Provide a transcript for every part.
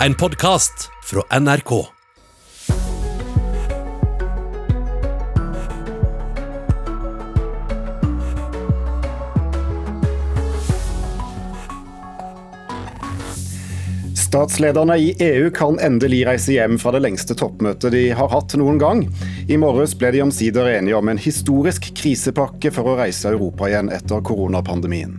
En podkast fra NRK. Statslederne i EU kan endelig reise hjem fra det lengste toppmøtet de har hatt noen gang. I morges ble de omsider enige om en historisk krisepakke for å reise Europa igjen etter koronapandemien.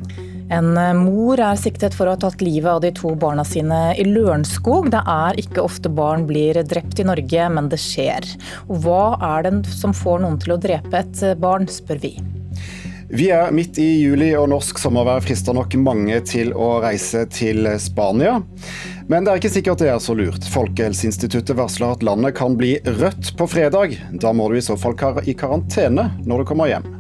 En mor er siktet for å ha tatt livet av de to barna sine i Lørenskog. Det er ikke ofte barn blir drept i Norge, men det skjer. Og hva er det som får noen til å drepe et barn, spør vi. Vi er midt i juli, og norsk sommervær frister nok mange til å reise til Spania. Men det er ikke sikkert det er så lurt. Folkehelseinstituttet varsler at landet kan bli rødt på fredag. Da må du i så fall i karantene når du kommer hjem.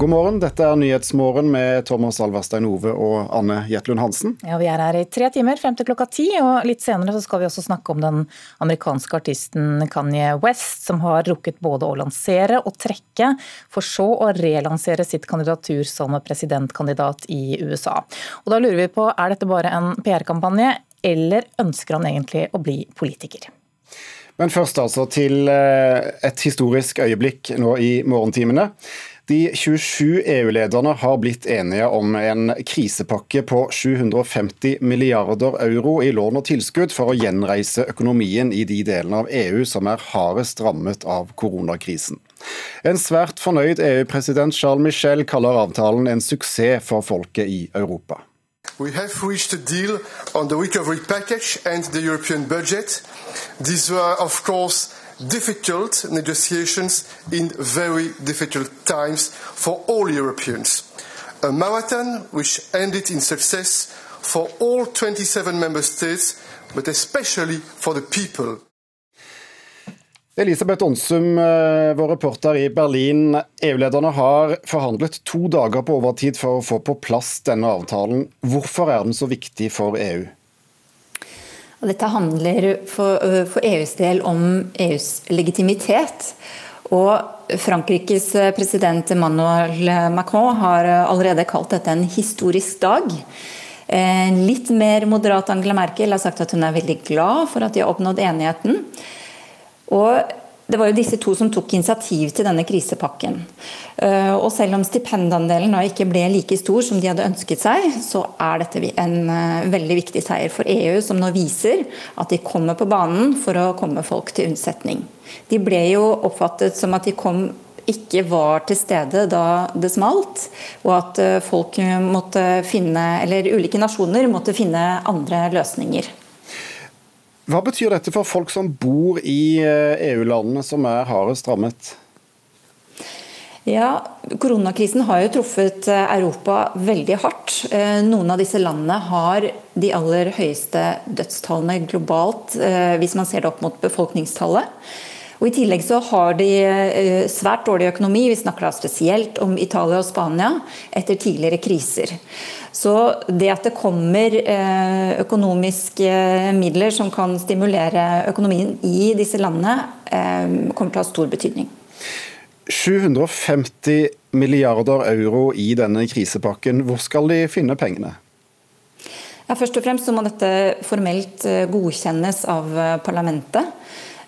God morgen, dette er Nyhetsmorgen med Thomas Alverstein Ove og Anne Jetlund Hansen. Ja, Vi er her i tre timer frem til klokka ti, og litt senere så skal vi også snakke om den amerikanske artisten Kanye West, som har rukket både å lansere og trekke, for så å relansere sitt kandidatur som presidentkandidat i USA. Og da lurer vi på, er dette bare en PR-kampanje, eller ønsker han egentlig å bli politiker? Men først altså til eh, et historisk øyeblikk nå i morgentimene. De 27 EU-lederne har blitt enige om en krisepakke på 750 milliarder euro i lån og tilskudd for å gjenreise økonomien i de delene av EU som er hardest rammet av koronakrisen. En svært fornøyd EU-president Charles Michel kaller avtalen en suksess for folket i Europa. We have reached a deal on the recovery package and the European budget. These were, of course, difficult negotiations in very difficult times for all Europeans. A marathon which ended in success for all 27 member states, but especially for the people. Elisabeth Onsum, eh, vår reporter i Berlin. EU-lederne har forhandlet to dager på overtid for å få på plass denne avtalen. Hvorfor er den så viktig for EU? Og dette handler for, for EUs del om EUs legitimitet. Og Frankrikes president Emmanuel Macron har allerede kalt dette en historisk dag. Litt mer moderat Angela Merkel har sagt at hun er veldig glad for at de har oppnådd enigheten. Og det var jo disse to som tok initiativ til denne krisepakken. Eh, og selv om stipendandelen da ikke ble like stor som de hadde ønsket seg, så er dette en eh, veldig viktig seier for EU, som nå viser at de kommer på banen for å komme folk til unnsetning. De ble jo oppfattet som at de kom ikke var til stede da det smalt, og at eh, folk måtte finne, eller ulike nasjoner måtte finne andre løsninger. Hva betyr dette for folk som bor i EU-landene eh, e som er hardest rammet? Ja, Koronakrisen har jo truffet eh, Europa veldig hardt. Eh, noen av disse landene har de aller høyeste dødstallene globalt, hvis man ser det opp mot befolkningstallet. Og I tillegg så har de svært dårlig økonomi, vi snakker da spesielt om Italia og Spania, etter tidligere kriser. Så det at det kommer eh, økonomiske midler som kan stimulere økonomien i disse landene, eh, kommer til å ha stor betydning. 750 milliarder euro i denne krisepakken. Hvor skal de finne pengene? Ja, først og fremst så må dette formelt eh, godkjennes av parlamentet.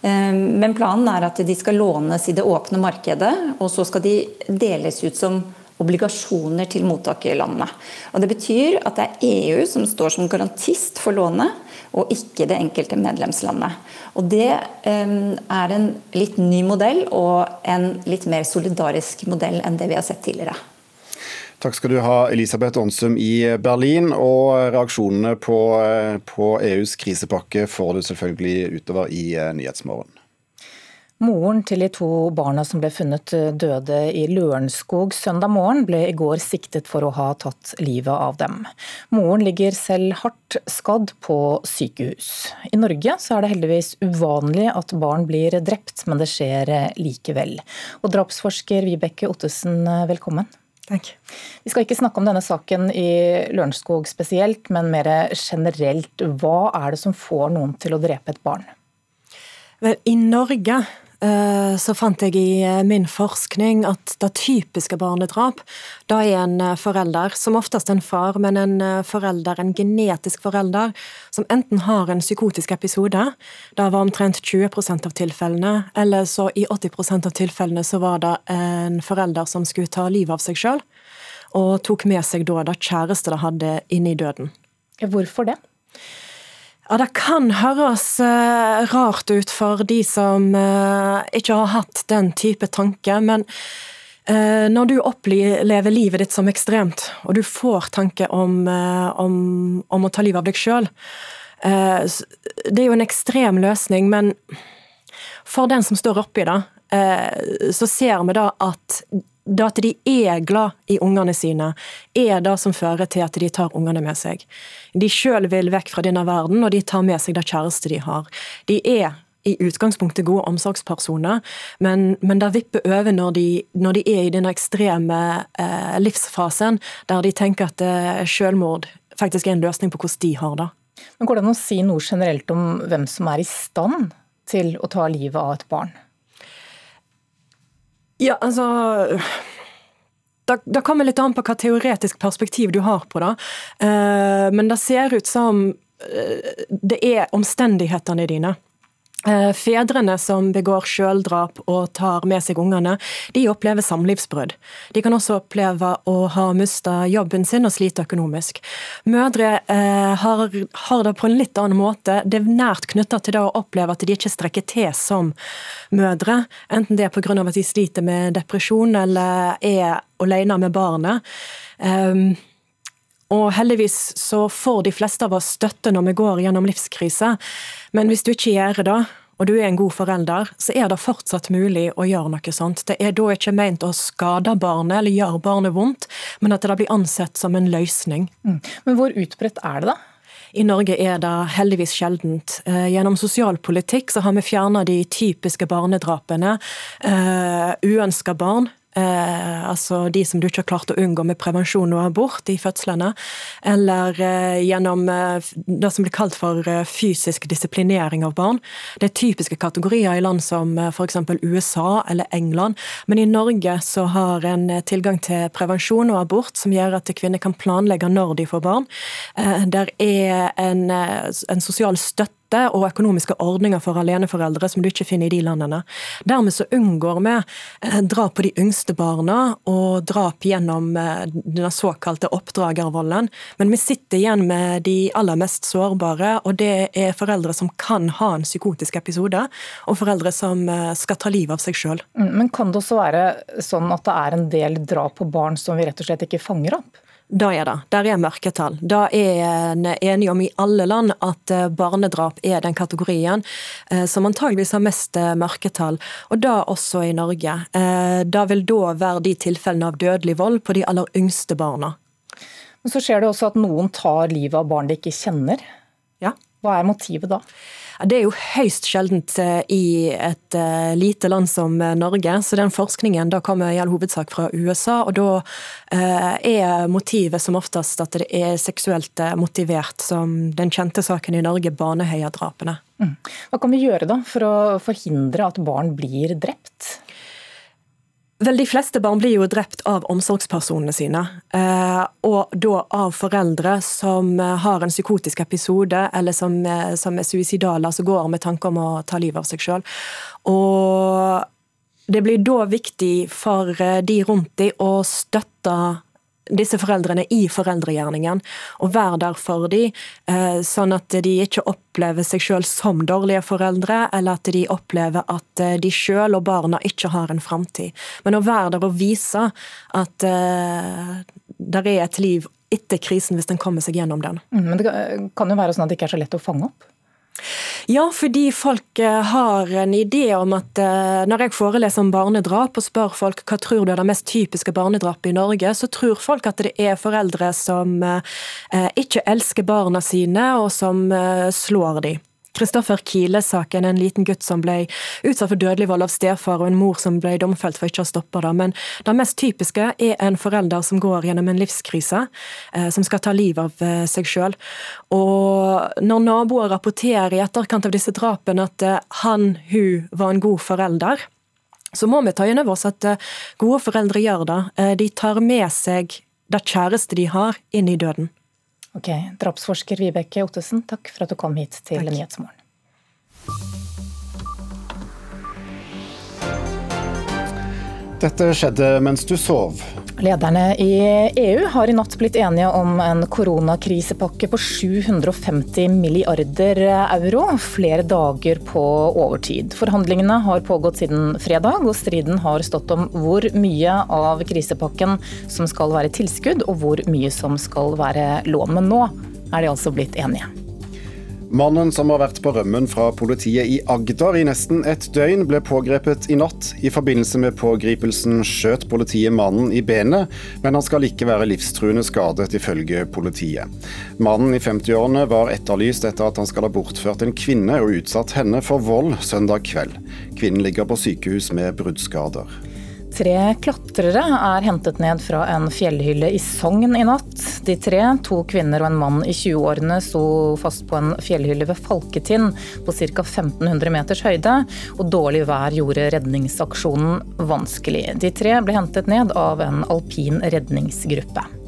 Men planen er at de skal lånes i det åpne markedet, og så skal de deles ut som obligasjoner til mottakerlandene. Og Det betyr at det er EU som står som garantist for lånet, og ikke det enkelte medlemslandet. Og Det um, er en litt ny modell, og en litt mer solidarisk modell enn det vi har sett tidligere. Takk skal du ha, Elisabeth Aansum i Berlin. Og reaksjonene på, eh, på EUs krisepakke får du selvfølgelig utover i eh, Nyhetsmorgen. Moren til de to barna som ble funnet døde i Lørenskog søndag morgen, ble i går siktet for å ha tatt livet av dem. Moren ligger selv hardt skadd på sykehus. I Norge er det heldigvis uvanlig at barn blir drept, men det skjer likevel. Og drapsforsker Vibeke Ottesen, velkommen. Takk. Vi skal ikke snakke om denne saken i Lørenskog spesielt, men mer generelt. Hva er det som får noen til å drepe et barn? I Norge så fant jeg i eh, min forskning at det typiske barnedrap, da er en eh, forelder, som oftest en far, men en forelder, en genetisk forelder, som enten har en psykotisk episode, det var omtrent 20% av tilfellene, eller så i 80% av tilfellene så var det en forelder som skulle ta livet av seg sjøl, og tok med seg da det kjæreste det hadde, inn i døden. Hvorfor det? Ja, Det kan høres uh, rart ut for de som uh, ikke har hatt den type tanke, men uh, når du opplever livet ditt som ekstremt, og du får tanke om, om, om å ta livet av deg sjøl Det er jo en ekstrem løsning, men for den som står oppi det, så ser vi da at det at de er glad i ungene sine, er det som fører til at de tar ungene med seg. De sjøl vil vekk fra denne verden, og de tar med seg det kjæreste de har. De er i utgangspunktet gode omsorgspersoner, men, men det vipper over når de, når de, er i den ekstreme eh, livsfasen, der de tenker at eh, selvmord faktisk er en løsning på hvordan de har det. Men Går det an å si noe generelt om hvem som er i stand til å ta livet av et barn? Ja, altså da kommer litt an på hva teoretisk perspektiv du har på det. Eh, men det ser ut som eh, det er omstendighetene dine fedrene som begår selvdrap og tar med seg ungene, de opplever samlivsbrudd. De kan også oppleve å ha mista jobben sin og slite økonomisk. Mødre eh, har, har, det på en litt annen måte. Det er nært knytta til det å oppleve at de ikke strekker til som mødre. Enten det er pga. at de sliter med depresjon eller er alene med barnet. Um, og heldigvis så får de fleste av oss støtte når vi går gjennom livskrise. Men hvis du ikke gjør det, og du er en god forelder, så er det fortsatt mulig å gjøre noe sånt. Det er da ikke meint å skade barnet eller gjøre barnet vondt, men at det blir ansett som en løsning. Mm. Men hvor utbredt er det, da? I Norge er det heldigvis sjeldent. Eh, gjennom sosialpolitikk så har vi fjerna de typiske barnedrapene. Uh, Uønska barn Eh, altså de som du ikke har klart å unngå med prevensjon og abort i fødslene. Eller eh, gjennom eh, det som blir kalt for eh, fysisk disiplinering av barn. Det er typiske kategorier i land som eh, f.eks. USA eller England. Men i Norge så har en eh, tilgang til prevensjon og abort som gjør at kvinner kan planlegge når de får barn. Eh, der er en, en sosial støtte støtte og økonomiske ordninger for aleneforeldre som du ikke finner i de landene. Dermed så unngår vi eh, drap på de yngste barna og drap gjennom eh, den såkalte oppdragervolden. Men vi sitter igjen med de aller mest sårbare, og det er foreldre som kan ha en psykotisk episode, og foreldre som eh, skal ta livet av seg sjøl. Mm, men kan det også være sånn at det er en del drap på barn som vi rett og slett ikke fanger opp? Da er det. Der er mørketall. Da er en enig om i alle land at eh, barnedrap er den kategorien eh, som antageligvis har mest eh, mørketall, og da også i Norge. Da vil da være de tilfellene av dødelig vold på de aller yngste barna. Men så skjer det også at noen tar livet av barn de ikke kjenner. Ja. Hva er motivet da? Det er jo høyst sjeldent eh, i et eh, lite land som eh, Norge, så den forskningen da kommer i all hovedsak fra USA. og Da er motivet som oftest at det er seksuelt motivert, som den kjente saken i Norge, Baneheia-drapene. Mm. Hva kan vi gjøre da for å forhindre at barn blir drept? Vel, De fleste barn blir jo drept av omsorgspersonene sine. Eh, og da av foreldre som eh, har en psykotisk episode, eller som, eh, som er suicidale, altså går med tanke om å ta livet av seg sjøl. Det blir da viktig for de rundt dem å støtte disse foreldrene i foreldregjerningen, og være der for dem, eh, sånn at de ikke opplever seg selv som dårlige foreldre, eller at de opplever at eh, de selv og barna ikke har en framtid. Men å være der og vise at uh, det er et liv etter krisen hvis den kommer seg gjennom den. Mm, men det kan jo være sånn at det ikke er så lett å fange opp? Ja, fordi folk eh, har en idé om at eh, når jeg foreleser om barnedrap og spør folk hva tror du er det mest typiske barnedrapet i Norge, så tror folk at det er foreldre som eh, ikke elsker barna sine og som slår dem. Kristoffer Kile-saken, en liten gutt som ble utsatt for dødelig vold av stefar, og en mor som ble domfelt for ikke å stoppe det. Men det mest typiske er en forelder som går gjennom en livskrise, eh, som skal ta livet av eh, seg sjøl. Og når naboer rapporterer i etterkant av disse drapene at eh, han, hun, var en god forelder, så må vi ta inn over oss at gode foreldre gjør det. De tar med seg det kjæreste de har, inn i døden. Ok, Drapsforsker Vibeke Ottesen, takk for at du kom hit til takk. Nyhetsmorgen. Dette skjedde mens du sov. Lederne i EU har i natt blitt enige om en koronakrisepakke på 750 milliarder euro, flere dager på overtid. Forhandlingene har pågått siden fredag, og striden har stått om hvor mye av krisepakken som skal være tilskudd, og hvor mye som skal være lån. Men nå er de altså blitt enige. Mannen som har vært på rømmen fra politiet i Agder i nesten et døgn, ble pågrepet i natt. I forbindelse med pågripelsen skjøt politiet mannen i benet, men han skal ikke være livstruende skadet, ifølge politiet. Mannen i 50-årene var etterlyst etter at han skal ha bortført en kvinne og utsatt henne for vold søndag kveld. Kvinnen ligger på sykehus med bruddskader. Tre klatrere er hentet ned fra en fjellhylle i Sogn i natt. De tre, to kvinner og en mann i 20-årene, sto fast på en fjellhylle ved Falketind på ca. 1500 meters høyde, og dårlig vær gjorde redningsaksjonen vanskelig. De tre ble hentet ned av en alpin redningsgruppe.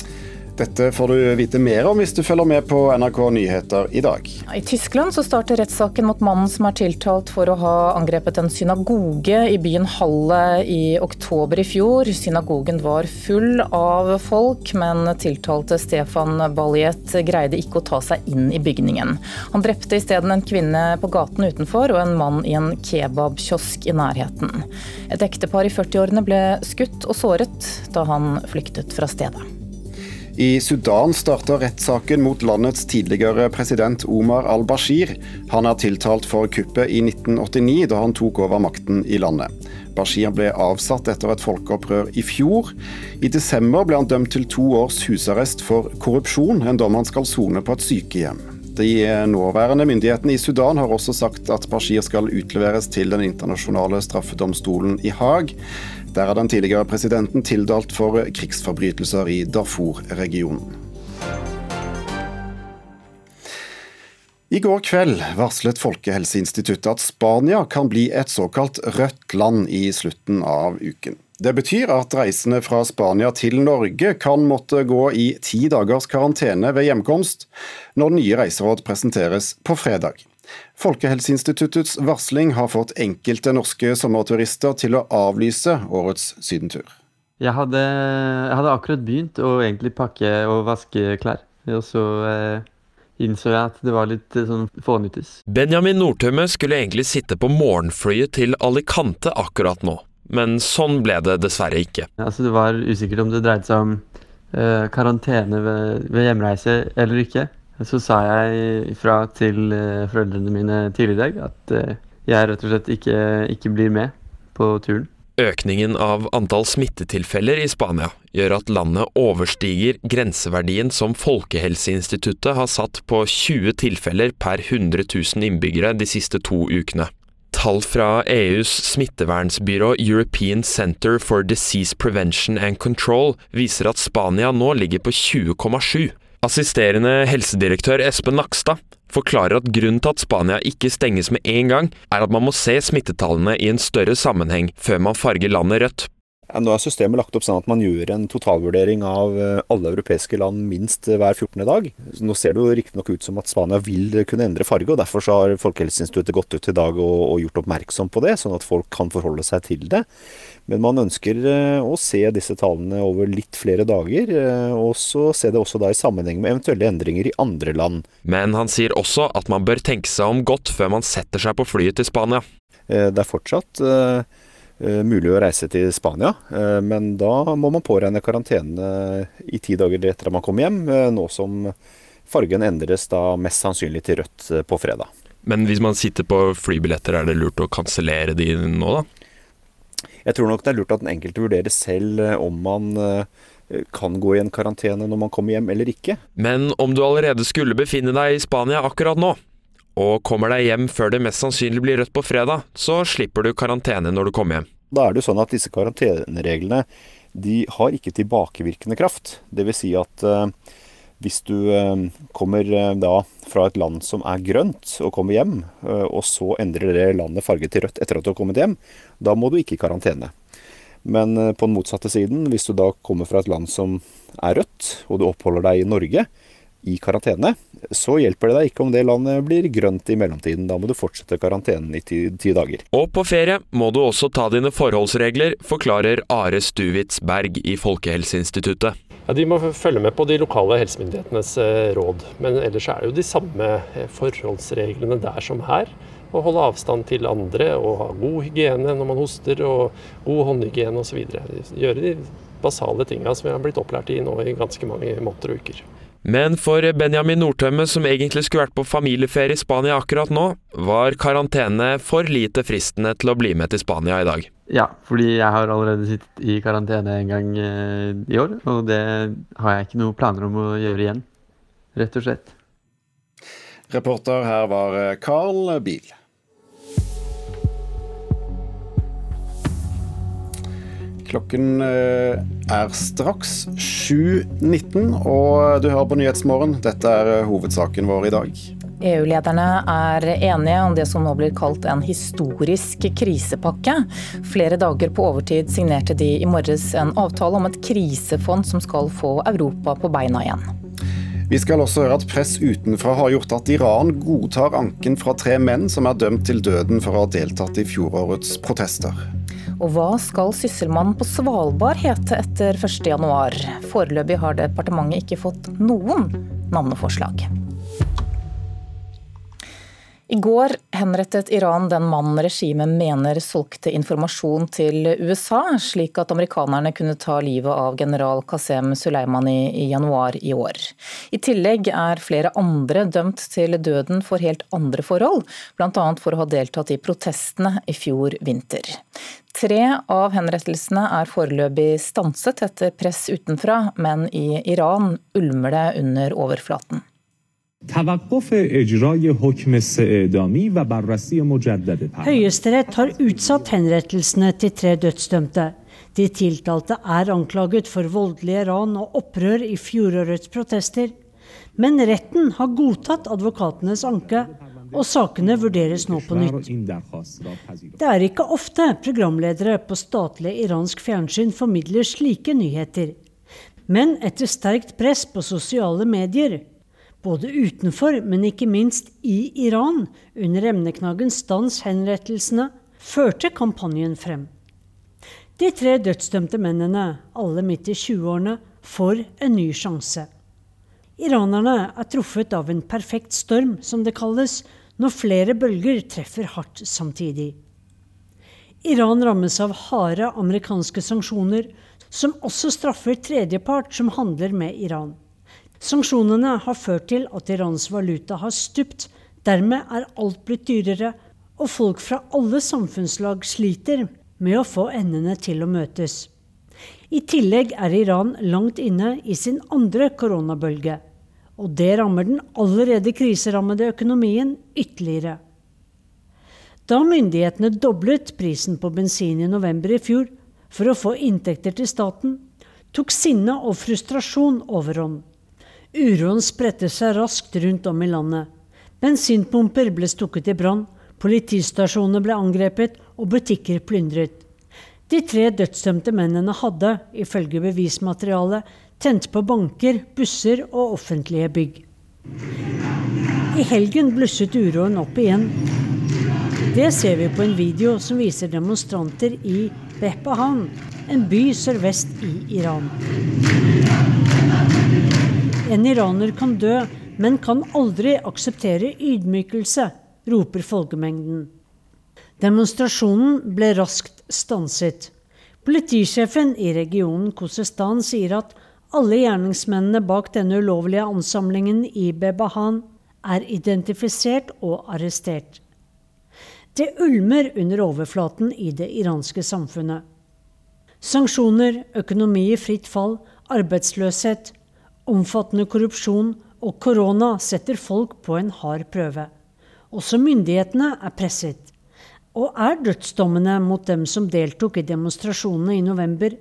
Dette får du vite mer om hvis du følger med på NRK Nyheter i dag. I Tyskland så starter rettssaken mot mannen som er tiltalt for å ha angrepet en synagoge i byen Halle i oktober i fjor. Synagogen var full av folk, men tiltalte Stefan Baljet greide ikke å ta seg inn i bygningen. Han drepte isteden en kvinne på gaten utenfor og en mann i en kebabkiosk i nærheten. Et ektepar i 40-årene ble skutt og såret da han flyktet fra stedet. I Sudan starter rettssaken mot landets tidligere president Omar al-Bashir. Han er tiltalt for kuppet i 1989, da han tok over makten i landet. Bashir ble avsatt etter et folkeopprør i fjor. I desember ble han dømt til to års husarrest for korrupsjon, en dom han skal sone på et sykehjem. De nåværende myndighetene i Sudan har også sagt at Bashir skal utleveres til den internasjonale straffedomstolen i Haag. Der er den tidligere presidenten tildalt for krigsforbrytelser i Darfur-regionen. I går kveld varslet Folkehelseinstituttet at Spania kan bli et såkalt rødt land i slutten av uken. Det betyr at reisende fra Spania til Norge kan måtte gå i ti dagers karantene ved hjemkomst, når nye reiseråd presenteres på fredag. Folkehelseinstituttets varsling har fått enkelte norske sommerturister til å avlyse årets sydentur. Jeg hadde, jeg hadde akkurat begynt å egentlig pakke og vaske klær. Og så eh, innså jeg at det var litt eh, sånn fånyttes. Benjamin Nordtømme skulle egentlig sitte på morgenflyet til Alicante akkurat nå, men sånn ble det dessverre ikke. Altså, det var usikkert om det dreide seg om eh, karantene ved, ved hjemreise eller ikke. Så sa jeg ifra til eh, foreldrene mine tidligere i dag at eh, jeg rett og slett ikke, ikke blir med på turen. Økningen av antall smittetilfeller i Spania gjør at landet overstiger grenseverdien som Folkehelseinstituttet har satt på 20 tilfeller per 100 000 innbyggere de siste to ukene. Tall fra EUs smittevernsbyrå European Center for Disease Prevention and Control viser at Spania nå ligger på 20,7. Assisterende helsedirektør Espen Nakstad forklarer at grunnen til at Spania ikke stenges med en gang, er at man må se smittetallene i en større sammenheng før man farger landet rødt. Nå er systemet lagt opp sånn at man gjør en totalvurdering av eh, alle europeiske land minst eh, hver 14. dag. Nå ser det jo riktignok ut som at Spania vil kunne endre farge, og derfor har Folkehelseinstituttet gått ut i dag og, og, gjort oppmerksom på det, sånn at folk kan forholde seg til det. Men man ønsker eh, å se disse tallene over litt flere dager, og så se det også da i sammenheng med eventuelle endringer i andre land. Men han sier også at man bør tenke seg om godt før man setter seg på flyet til Spania. Det er fortsatt Eh, mulig å reise til Spania. Eh, men da må man påregne karantene i ti dager etter at man kommer hjem, eh, nå som fargen endres da mest sannsynlig til rødt på fredag. Men hvis man sitter på flybilletter, er det lurt å kansellere de nå, da? Jeg tror nok det er lurt at den enkelte vurderer selv om man kan gå i en karantene når man kommer hjem eller ikke. Men om du allerede skulle befinne deg i Spania akkurat nå, og kommer deg hjem før det mest sannsynlig blir rødt på fredag, så slipper du karantene når du kommer hjem. Da er det jo sånn at disse karantenereglene de har ikke tilbakevirkende kraft. Dvs. Si at uh, hvis du uh, kommer uh, da fra et land som er grønt og kommer hjem, og så endrer det landet farge til rødt etter at du har kommet hjem, da må du ikke i karantene. Men på den motsatte siden, hvis du da kommer fra et land som er rødt, og du oppholder deg i Norge, i karantene, så hjelper det deg ikke om det landet blir grønt i mellomtiden. Da må du fortsette karantenen i ti, ti dager. Og på ferie må du også ta dine forholdsregler, forklarer Are Stuvitz Berg i Folkehelseinstituttet. Ja, De må følge med på de lokale helsemyndighetenes eh, råd. Men ellers er det jo de samme eh, forholdsreglene der som her. Å holde avstand til andre og ha god hygiene når man hoster, og god håndhygiene osv. Gjøre de basale tinga som vi har blitt opplært i nå i ganske mange måneder og uker. Men for Benjamin Nordtømme, som egentlig skulle vært på familieferie i Spania akkurat nå, var karantene for lite fristende til å bli med til Spania i dag. Ja, fordi jeg har allerede sittet i karantene en gang eh, i år, og det har jeg ikke noen planer om å gjøre igjen. Rett og slett. Reporter her var eh, Carl Biel. Klokken eh, er straks 7.19, og du hører på Nyhetsmorgen. Dette er eh, hovedsaken vår i dag. EU-lederne er enige om det som nå blir kalt en historisk krisepakke. Flere dager på overtid signerte de i morges en avtale om et krisefond som skal få Europa på beina igjen. Vi skal også høre at press utenfra har gjort at Iran godtar anken fra tre menn som er dømt til døden for å ha deltatt i fjorårets protester. Og hva skal sysselmannen på Svalbard hete etter 1.1? Foreløpig har departementet ikke fått noen navneforslag. I går henrettet Iran den mannen regimet mener solgte informasjon til USA, slik at amerikanerne kunne ta livet av general Qasem Soleimani i januar i år. I tillegg er flere andre dømt til døden for helt andre forhold, bl.a. for å ha deltatt i protestene i fjor vinter. Tre av henrettelsene er foreløpig stanset etter press utenfra, men i Iran ulmer det under overflaten. Høyesterett har utsatt henrettelsene til tre dødsdømte. De tiltalte er anklaget for voldelige ran og opprør i fjorårets protester. Men retten har godtatt advokatenes anke, og sakene vurderes nå på nytt. Det er ikke ofte programledere på statlig iransk fjernsyn formidler slike nyheter. Men etter sterkt press på sosiale medier både utenfor, men ikke minst i Iran, under emneknaggen stans henrettelsene, førte kampanjen frem. De tre dødsdømte mennene, alle midt i 20-årene, får en ny sjanse. Iranerne er truffet av en perfekt storm, som det kalles, når flere bølger treffer hardt samtidig. Iran rammes av harde amerikanske sanksjoner, som også straffer tredjepart som handler med Iran. Sanksjonene har ført til at Irans valuta har stupt. Dermed er alt blitt dyrere, og folk fra alle samfunnslag sliter med å få endene til å møtes. I tillegg er Iran langt inne i sin andre koronabølge. Og det rammer den allerede kriserammede økonomien ytterligere. Da myndighetene doblet prisen på bensin i november i fjor for å få inntekter til staten, tok sinne og frustrasjon overhånd. Uroen spredte seg raskt rundt om i landet. Bensinpumper ble stukket i brann, politistasjoner ble angrepet og butikker plyndret. De tre dødsdømte mennene hadde, ifølge bevismaterialet, tent på banker, busser og offentlige bygg. I helgen blusset uroen opp igjen. Det ser vi på en video som viser demonstranter i Behpahan, en by sørvest i Iran. En iraner kan dø, men kan aldri akseptere ydmykelse, roper folkemengden. Demonstrasjonen ble raskt stanset. Politisjefen i regionen Kosestan sier at alle gjerningsmennene bak denne ulovlige ansamlingen i Bebahan er identifisert og arrestert. Det ulmer under overflaten i det iranske samfunnet. Sanksjoner, økonomi i fritt fall, arbeidsløshet, Omfattende korrupsjon og korona setter folk på en hard prøve. Også myndighetene er presset. Og er dødsdommene mot dem som deltok i demonstrasjonene i november,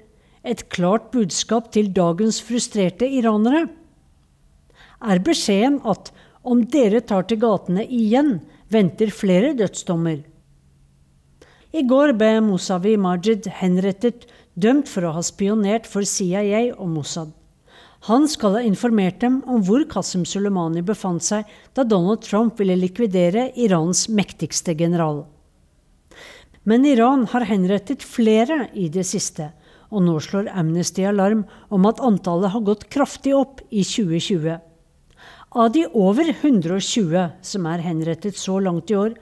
et klart budskap til dagens frustrerte iranere? Er beskjeden at om dere tar til gatene igjen, venter flere dødsdommer? I går ble Mousavi Majid henrettet, dømt for å ha spionert for CIA og Mossad. Han skal ha informert dem om hvor Qasem Soleimani befant seg da Donald Trump ville likvidere Irans mektigste general. Men Iran har henrettet flere i det siste, og nå slår Amnesty alarm om at antallet har gått kraftig opp i 2020. Av de over 120 som er henrettet så langt i år,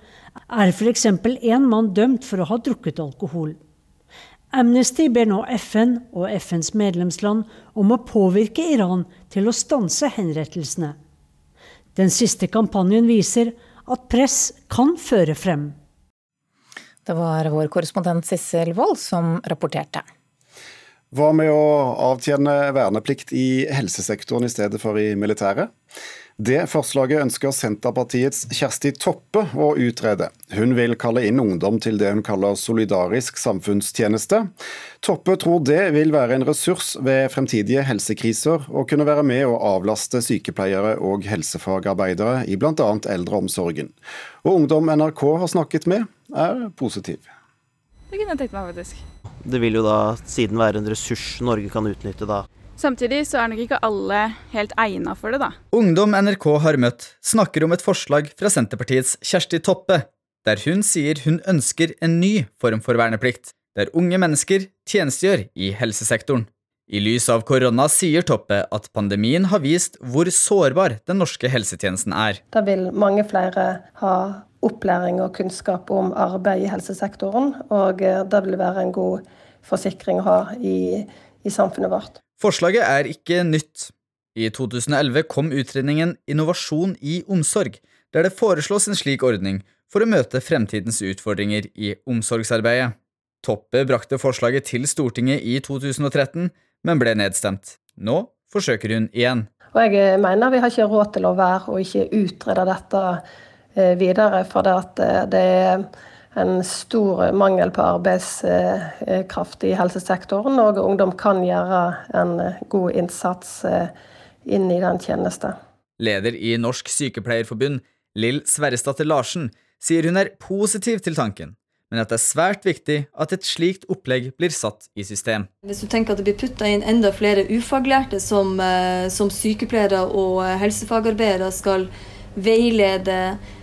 er f.eks. én mann dømt for å ha drukket alkohol. Amnesty ber nå FN og FNs medlemsland om å påvirke Iran til å stanse henrettelsene. Den siste kampanjen viser at press kan føre frem. Det var vår korrespondent Sissel Wold som rapporterte. Hva med å avtjene verneplikt i helsesektoren i stedet for i militæret? Det forslaget ønsker Senterpartiets Kjersti Toppe å utrede. Hun vil kalle inn ungdom til det hun kaller solidarisk samfunnstjeneste. Toppe tror det vil være en ressurs ved fremtidige helsekriser, og kunne være med å avlaste sykepleiere og helsefagarbeidere i bl.a. eldreomsorgen. Og ungdom NRK har snakket med, er positiv. Det kunne jeg tenkt meg, faktisk. Det vil jo da siden være en ressurs Norge kan utnytte da. Samtidig så er nok ikke alle helt egna for det, da. Ungdom NRK har møtt, snakker om et forslag fra Senterpartiets Kjersti Toppe, der hun sier hun ønsker en ny form for verneplikt, der unge mennesker tjenestegjør i helsesektoren. I lys av korona sier Toppe at pandemien har vist hvor sårbar den norske helsetjenesten er. Da vil mange flere ha opplæring og kunnskap om arbeid i helsesektoren, og eh, det vil være en god forsikring å ha i, i samfunnet vårt. Forslaget er ikke nytt. I 2011 kom utredningen Innovasjon i omsorg, der det foreslås en slik ordning for å møte fremtidens utfordringer i omsorgsarbeidet. Toppe brakte forslaget til Stortinget i 2013, men ble nedstemt. Nå forsøker hun igjen. Og jeg mener vi har ikke råd til å være og ikke utrede dette Eh, videre. For eh, det er en stor mangel på arbeidskraft i helsesektoren, og ungdom kan gjøre en god innsats eh, inn i den tjeneste. Leder i Norsk Sykepleierforbund, Lill Sverresdatter Larsen, sier hun er positiv til tanken, men at det er svært viktig at et slikt opplegg blir satt i system. Hvis du tenker at det blir putta inn enda flere ufaglærte som, som sykepleiere og helsefagarbeidere skal veilede Eh,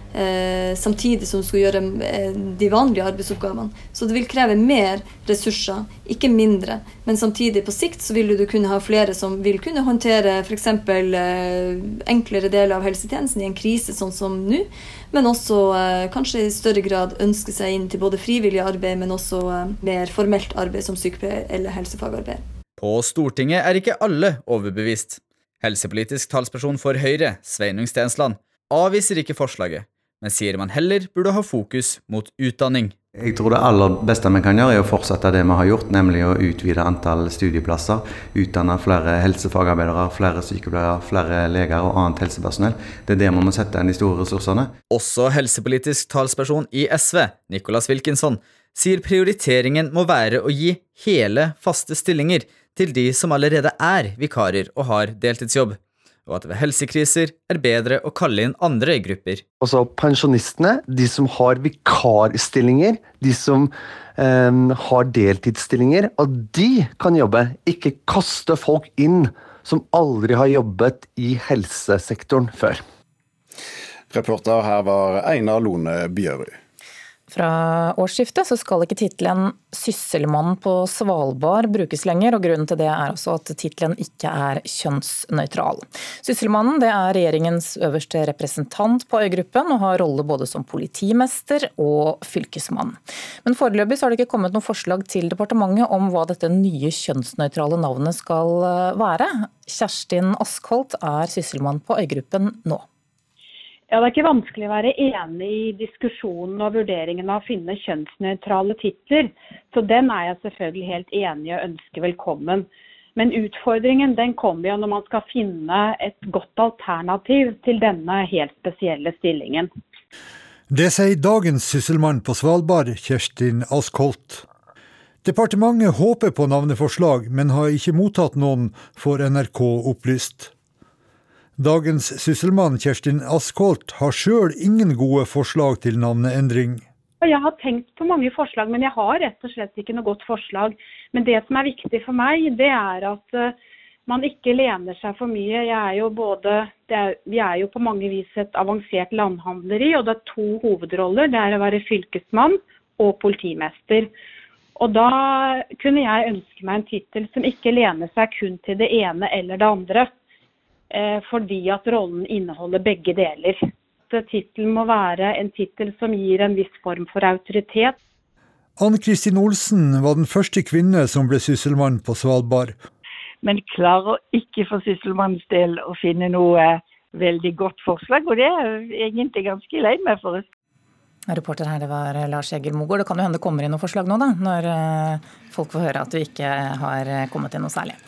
samtidig som du skal gjøre eh, de vanlige arbeidsoppgavene. Så det vil kreve mer ressurser, ikke mindre. Men samtidig, på sikt, så vil du kunne ha flere som vil kunne håndtere f.eks. Eh, enklere deler av helsetjenesten i en krise sånn som nå. Men også eh, kanskje i større grad ønske seg inn til både frivillig arbeid, men også eh, mer formelt arbeid som sykepleier eller helsefagarbeider. På Stortinget er ikke alle overbevist. Helsepolitisk talsperson for Høyre, Sveinung Stensland, avviser ikke forslaget men sier man heller burde ha fokus mot utdanning. Jeg tror det aller beste vi kan gjøre, er å fortsette det vi har gjort, nemlig å utvide antall studieplasser. Utdanne flere helsefagarbeidere, flere sykepleiere, flere leger og annet helsepersonell. Det er der vi må sette inn de store ressursene. Også helsepolitisk talsperson i SV, Nicholas Wilkinson, sier prioriteringen må være å gi hele, faste stillinger til de som allerede er vikarer og har deltidsjobb og at ved helsekriser er bedre å kalle inn andre grupper. Også pensjonistene, de som har vikarstillinger, de som um, har deltidsstillinger, og de kan jobbe. Ikke kaste folk inn som aldri har jobbet i helsesektoren før. Reporter her var Einar Lone Bjørud. Fra årsskiftet så skal ikke tittelen 'Sysselmann på Svalbard' brukes lenger, og grunnen til det er altså at tittelen ikke er kjønnsnøytral. Sysselmannen er regjeringens øverste representant på øygruppen, og har rolle både som politimester og fylkesmann. Men foreløpig har det ikke kommet noe forslag til departementet om hva dette nye kjønnsnøytrale navnet skal være. Kjerstin Askholt er sysselmann på øygruppen nå. Ja, Det er ikke vanskelig å være enig i diskusjonen og vurderingen av å finne kjønnsnøytrale titler. Så den er jeg selvfølgelig helt enig i og ønsker velkommen. Men utfordringen den kommer jo når man skal finne et godt alternativ til denne helt spesielle stillingen. Det sier dagens sysselmann på Svalbard, Kjerstin Askholt. Departementet håper på navneforslag, men har ikke mottatt noen, får NRK opplyst. Dagens sysselmann Kjerstin Askholt har sjøl ingen gode forslag til navneendring. Jeg har tenkt på mange forslag, men jeg har rett og slett ikke noe godt forslag. Men det som er viktig for meg, det er at uh, man ikke lener seg for mye. Er både, er, vi er jo på mange vis et avansert landhandleri, og det er to hovedroller. Det er å være fylkesmann og politimester. Og da kunne jeg ønske meg en tittel som ikke lener seg kun til det ene eller det andre. Eh, fordi at rollen inneholder begge deler. Tittelen må være en tittel som gir en viss form for autoritet. Ann Kristin Olsen var den første kvinne som ble sysselmann på Svalbard. Men klarer ikke for sysselmannens del å finne noe veldig godt forslag, og det er jeg egentlig ganske lei meg for. Reporter her, det var Lars Egil Mogård. Det kan jo hende det kommer inn noen forslag nå, da, når eh, folk får høre at du ikke har kommet inn noe særlig.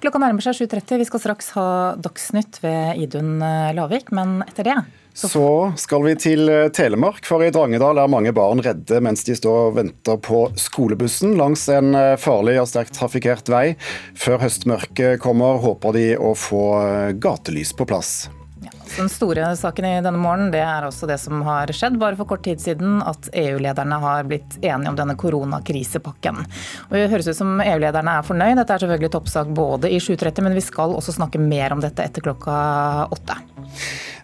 Klokka nærmer seg 7.30. Vi skal straks ha Dagsnytt ved Idun eh, Lavik, men etter det så skal vi til eh, Telemark, for i Drangedal er mange barn redde mens de står og venter på skolebussen langs en farlig og sterkt trafikkert vei. Før høstmørket kommer, håper de å få gatelys på plass. Den store saken i denne morgenen det er også det som har skjedd bare for kort tid siden, at EU-lederne har blitt enige om denne koronakrisepakken. Og Det høres ut som EU-lederne er fornøyd. Dette er selvfølgelig toppsak både i 7.30, men vi skal også snakke mer om dette etter klokka åtte.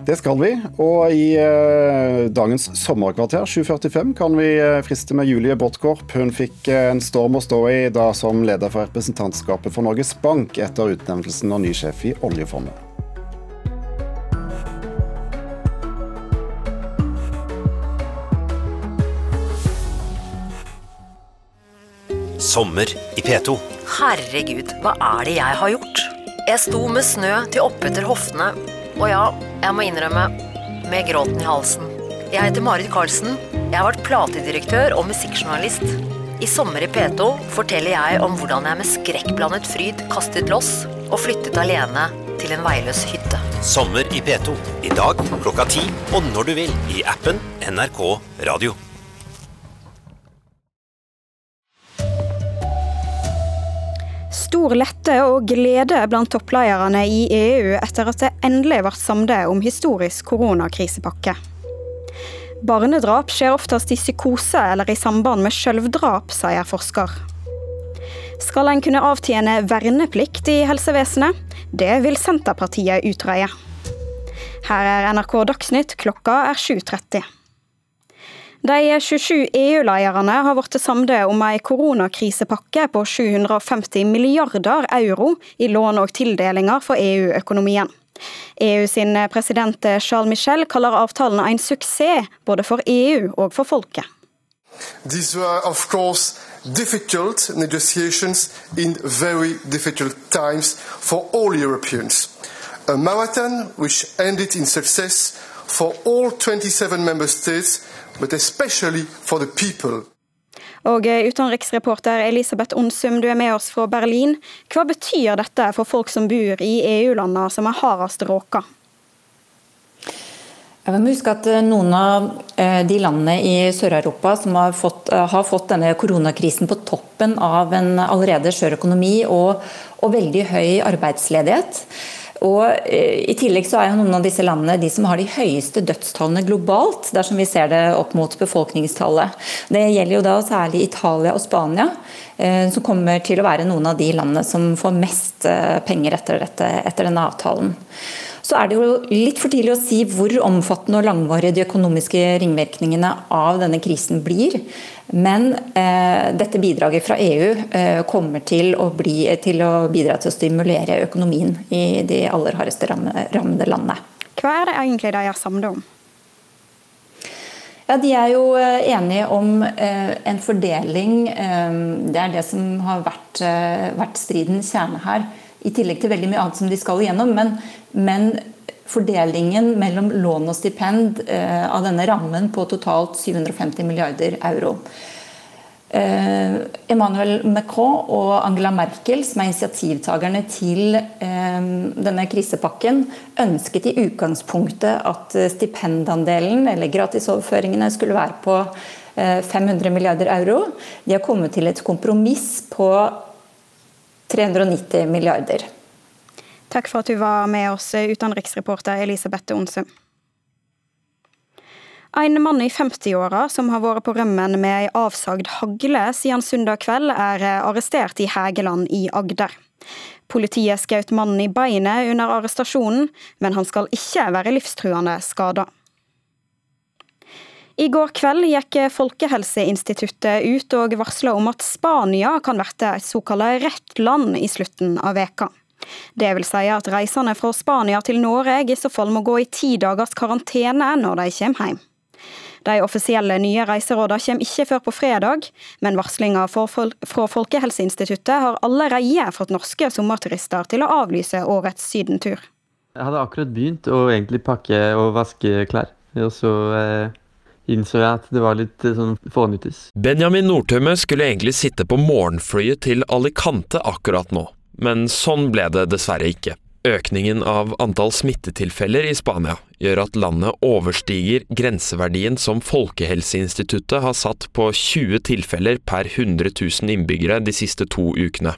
Det skal vi. Og i uh, dagens sommerkvarter 7.45 kan vi uh, friste med Julie Botkorp. Hun fikk uh, en storm å stå i da som leder for representantskapet for Norges Bank etter utnevnelsen av ny sjef i oljefondet. Sommer i P2. Herregud, hva er det jeg har gjort? Jeg sto med snø til oppetter hoftene, og ja, jeg må innrømme, med gråten i halsen. Jeg heter Marit Karlsen. Jeg har vært platedirektør og musikkjournalist. I Sommer i P2 forteller jeg om hvordan jeg med skrekkblandet fryd kastet loss og flyttet alene til en veiløs hytte. Sommer i P2. I dag klokka ti og når du vil i appen NRK Radio. Stor lette og glede blant topplederne i EU etter at det endelig ble samlet om historisk koronakrisepakke. Barnedrap skjer oftest i psykose eller i samband med selvdrap, sier forsker. Skal en kunne avtjene verneplikt i helsevesenet? Det vil Senterpartiet utrede. Her er NRK Dagsnytt, klokka er 7.30. De 27 EU-lederne har blitt samlet om en koronakrisepakke på 750 milliarder euro i lån og tildelinger for EU-økonomien. EU sin president Charles Michel kaller avtalen en suksess, både for EU og for folket. These were, of course, difficult negotiations in very difficult times for all Europeans. A marathon which ended in success for all 27 member states but especially for the people. Og eh, utenriksreporter Elisabeth Onsum, du er med oss fra Berlin. Hva betyr dette for folk som bor i EU-landene som er hardest råka? Jeg må huske at eh, Noen av eh, de landene i Sør-Europa som har fått, har fått, denne koronakrisen på toppen av en allerede skjør økonomi og, og veldig høy arbeidsledighet, og eh, I tillegg så er jo noen av disse landene de som har de høyeste dødstallene globalt, dersom vi ser det opp mot befolkningstallet. Det gjelder jo da særlig Italia og Spania, eh, som kommer til å være noen av de landene som får mest eh, penger etter, dette, etter denne avtalen. Så er det jo litt for tidlig å si hvor omfattende og langvarige de økonomiske ringvirkningene av denne krisen blir. Men eh, dette bidraget fra EU eh, kommer til å, bli, til å, bidra til å stimulere økonomien i de aller hardeste rammede landene. Hva er det egentlig de er samlet om? Ja, De er jo eh, enige om eh, en fordeling. Eh, det er det som har vært, vært stridens kjerne her. I tillegg til veldig mye annet som de skal igjennom. Men, men fordelingen mellom lån og stipend eh, av denne rammen på totalt 750 milliarder euro. Eh, Emmanuel Macron og Angela Merkel, som er initiativtakerne til eh, denne krisepakken, ønsket i utgangspunktet at stipendandelen, eller gratisoverføringene, skulle være på 500 milliarder euro. De har kommet til et kompromiss på 390 milliarder. Takk for at du var med oss, utenriksreporter Elisabeth Onsum. En mann i 50-åra som har vært på rømmen med ei avsagd hagle siden søndag kveld, er arrestert i Hægeland i Agder. Politiet skjøt mannen i beinet under arrestasjonen, men han skal ikke være livstruende skada. I går kveld gikk Folkehelseinstituttet ut og varsla om at Spania kan bli et såkalt rett land i slutten av veka. Det vil si at reisende fra Spania til Norge i så fall må gå i ti dagers karantene når de kommer hjem. De offisielle nye reiserådene kommer ikke før på fredag, men varslinga fra Folkehelseinstituttet har allerede fått norske sommerturister til å avlyse årets sydentur. Jeg hadde akkurat begynt å egentlig pakke og vaske klær. Og så eh, innså jeg at det var litt eh, sånn fånyttes. Benjamin Nordtømme skulle egentlig sitte på morgenflyet til Alicante akkurat nå, men sånn ble det dessverre ikke. Økningen av antall smittetilfeller i Spania gjør at landet overstiger grenseverdien som Folkehelseinstituttet har satt på 20 tilfeller per 100 000 innbyggere de siste to ukene.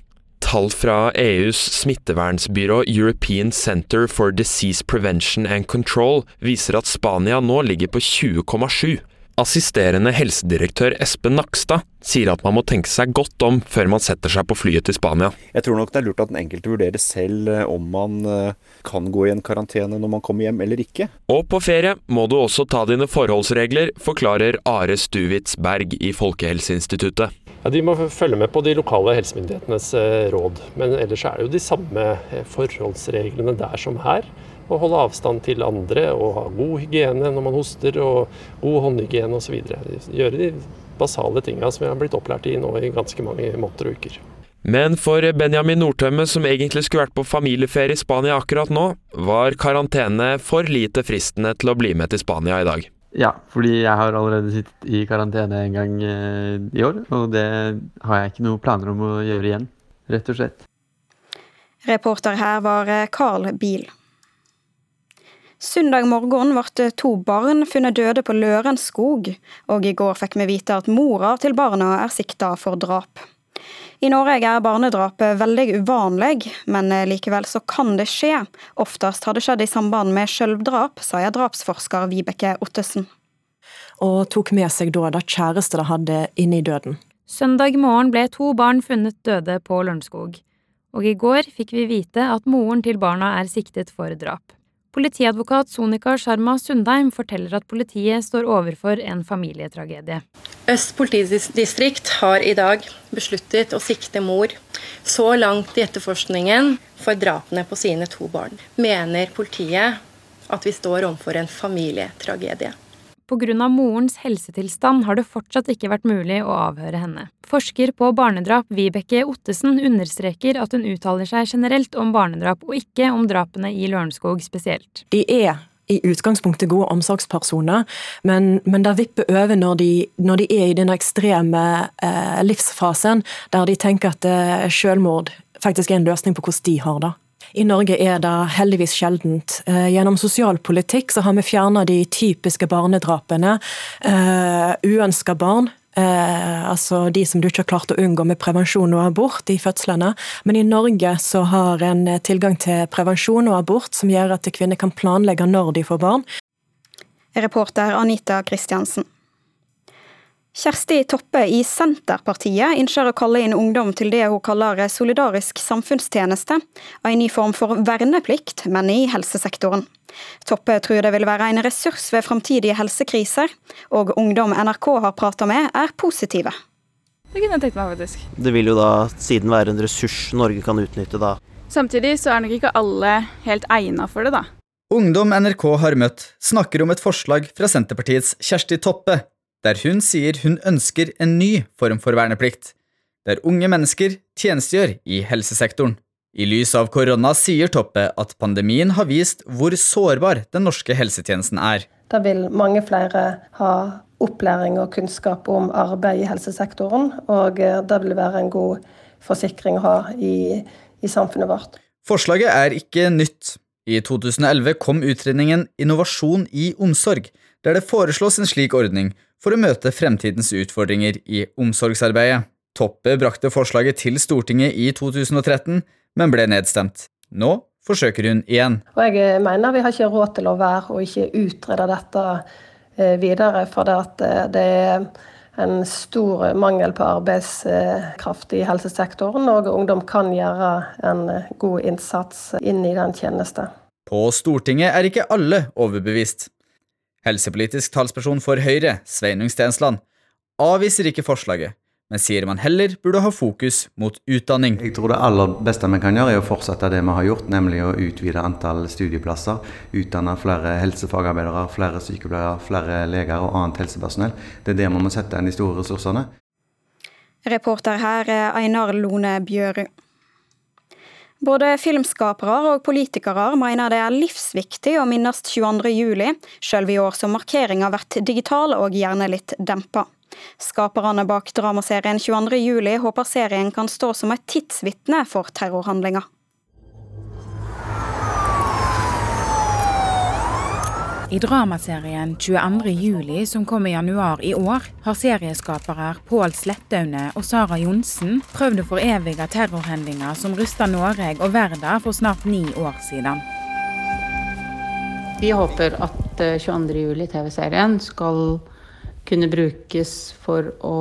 Tall fra EUs smittevernsbyrå European Center for Disease Prevention and Control viser at Spania nå ligger på 20,7. Assisterende helsedirektør Espen Nakstad sier at man må tenke seg godt om før man setter seg på flyet til Spania. Jeg tror nok det er lurt at den enkelte vurderer selv eh, om man eh, kan gå i en karantene når man kommer hjem eller ikke. Og på ferie må du også ta dine forholdsregler, forklarer Are Stuvitz Berg i Folkehelseinstituttet. Ja, de må følge med på de lokale helsemyndighetenes eh, råd, men ellers er det jo de samme forholdsreglene der som her å holde avstand til andre og ha god hygiene når man hoster, og god håndhygiene osv. Gjøre de basale tinga som vi har blitt opplært i nå i ganske mange måneder og uker. Men for Benjamin Nordtømme, som egentlig skulle vært på familieferie i Spania akkurat nå, var karantene for lite fristende til å bli med til Spania i dag. Ja, fordi jeg har allerede sittet i karantene en gang eh, i år, og det har jeg ikke noen planer om å gjøre igjen, rett og slett. Reporter her var Carl Biel. Søndag morgen ble to barn funnet døde på Lørenskog, og i går fikk vi vite at mora til barna er sikta for drap. I Norge er barnedrap veldig uvanlig, men likevel så kan det skje. Oftest har det skjedd i samband med sjølvdrap, sier drapsforsker Vibeke Ottesen. Og tok med seg da det kjæreste de hadde inne i døden. Søndag morgen ble to barn funnet døde på Lørenskog. Og i går fikk vi vite at moren til barna er siktet for drap. Politiadvokat Sonika Sharma Sundheim forteller at politiet står overfor en familietragedie. Øst politidistrikt har i dag besluttet å sikte mor så langt i etterforskningen for drapene på sine to barn. Mener politiet at vi står overfor en familietragedie. Pga. morens helsetilstand har det fortsatt ikke vært mulig å avhøre henne. Forsker på barnedrap Vibeke Ottesen understreker at hun uttaler seg generelt om barnedrap, og ikke om drapene i Lørenskog spesielt. De er i utgangspunktet gode omsorgspersoner, men, men det vipper over når de, når de, er i den ekstreme eh, livsfasen, der de tenker at eh, selvmord faktisk er en løsning på hvordan de har det. I Norge er det heldigvis sjeldent. Eh, gjennom sosialpolitikk så har vi fjerna de typiske barnedrapene. Uh, Uønska barn. Eh, altså de som du ikke har klart å unngå med prevensjon og abort i fødslene. Men i Norge så har en tilgang til prevensjon og abort som gjør at kvinner kan planlegge når de får barn. Reporter Anita Kristiansen. Kjersti Toppe i Senterpartiet ønsker å kalle inn ungdom til det hun kaller solidarisk samfunnstjeneste, en ny form for verneplikt, men i helsesektoren. Toppe tror det vil være en ressurs ved framtidige helsekriser, og ungdom NRK har prata med, er positive. Det kunne jeg tenkt meg, faktisk. Det vil jo da siden være en ressurs Norge kan utnytte da. Samtidig så er nok ikke alle helt egna for det, da. Ungdom NRK har møtt, snakker om et forslag fra Senterpartiets Kjersti Toppe der hun sier hun ønsker en ny form for verneplikt, der unge mennesker tjenestegjør i helsesektoren. I lys av korona sier Toppe at pandemien har vist hvor sårbar den norske helsetjenesten er. Da vil mange flere ha opplæring og kunnskap om arbeid i helsesektoren. Og det vil være en god forsikring å ha i, i samfunnet vårt. Forslaget er ikke nytt. I 2011 kom utredningen Innovasjon i omsorg, der det foreslås en slik ordning for å møte fremtidens utfordringer i omsorgsarbeidet. Toppe brakte forslaget til Stortinget i 2013, men ble nedstemt. Nå forsøker hun igjen. Og jeg mener vi har ikke råd til å være og ikke utrede dette eh, videre, for det er en stor mangel på arbeidskraft i helsesektoren, og ungdom kan gjøre en god innsats inn i den tjeneste. På Stortinget er ikke alle overbevist. Helsepolitisk talsperson for Høyre, Sveinung Stensland, avviser ikke forslaget, men sier man heller burde ha fokus mot utdanning. Jeg tror det aller beste vi kan gjøre, er å fortsette det vi har gjort, nemlig å utvide antall studieplasser. Utdanne flere helsefagarbeidere, flere sykepleiere, flere leger og annet helsepersonell. Det er der vi må sette inn de store ressursene. Reporter her er Einar Lone Bjørud. Både filmskapere og politikere mener det er livsviktig å minnes 22. juli, selv i år som markeringa vært digital og gjerne litt dempa. Skaperne bak dramaserien 22. juli håper serien kan stå som et tidsvitne for terrorhandlinger. I dramaserien 22. juli, som kom i januar i år, har serieskapere Pål Slettaune og Sara Johnsen prøvd å forevige terrorhendinger som rysta Norge og verden for snart ni år siden. Vi håper at 22. Eh, skal kunne brukes for å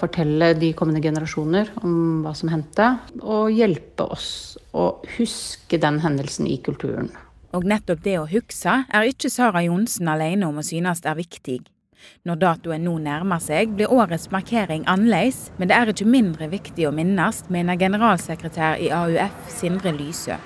fortelle de kommende generasjoner om hva som hendte, og hjelpe oss å huske den hendelsen i kulturen. Og nettopp det å huske er ikke Sara Johnsen alene om å synes er viktig. Når datoen nå nærmer seg, blir årets markering annerledes, men det er ikke mindre viktig å minnes, mener generalsekretær i AUF Sindre Lysø.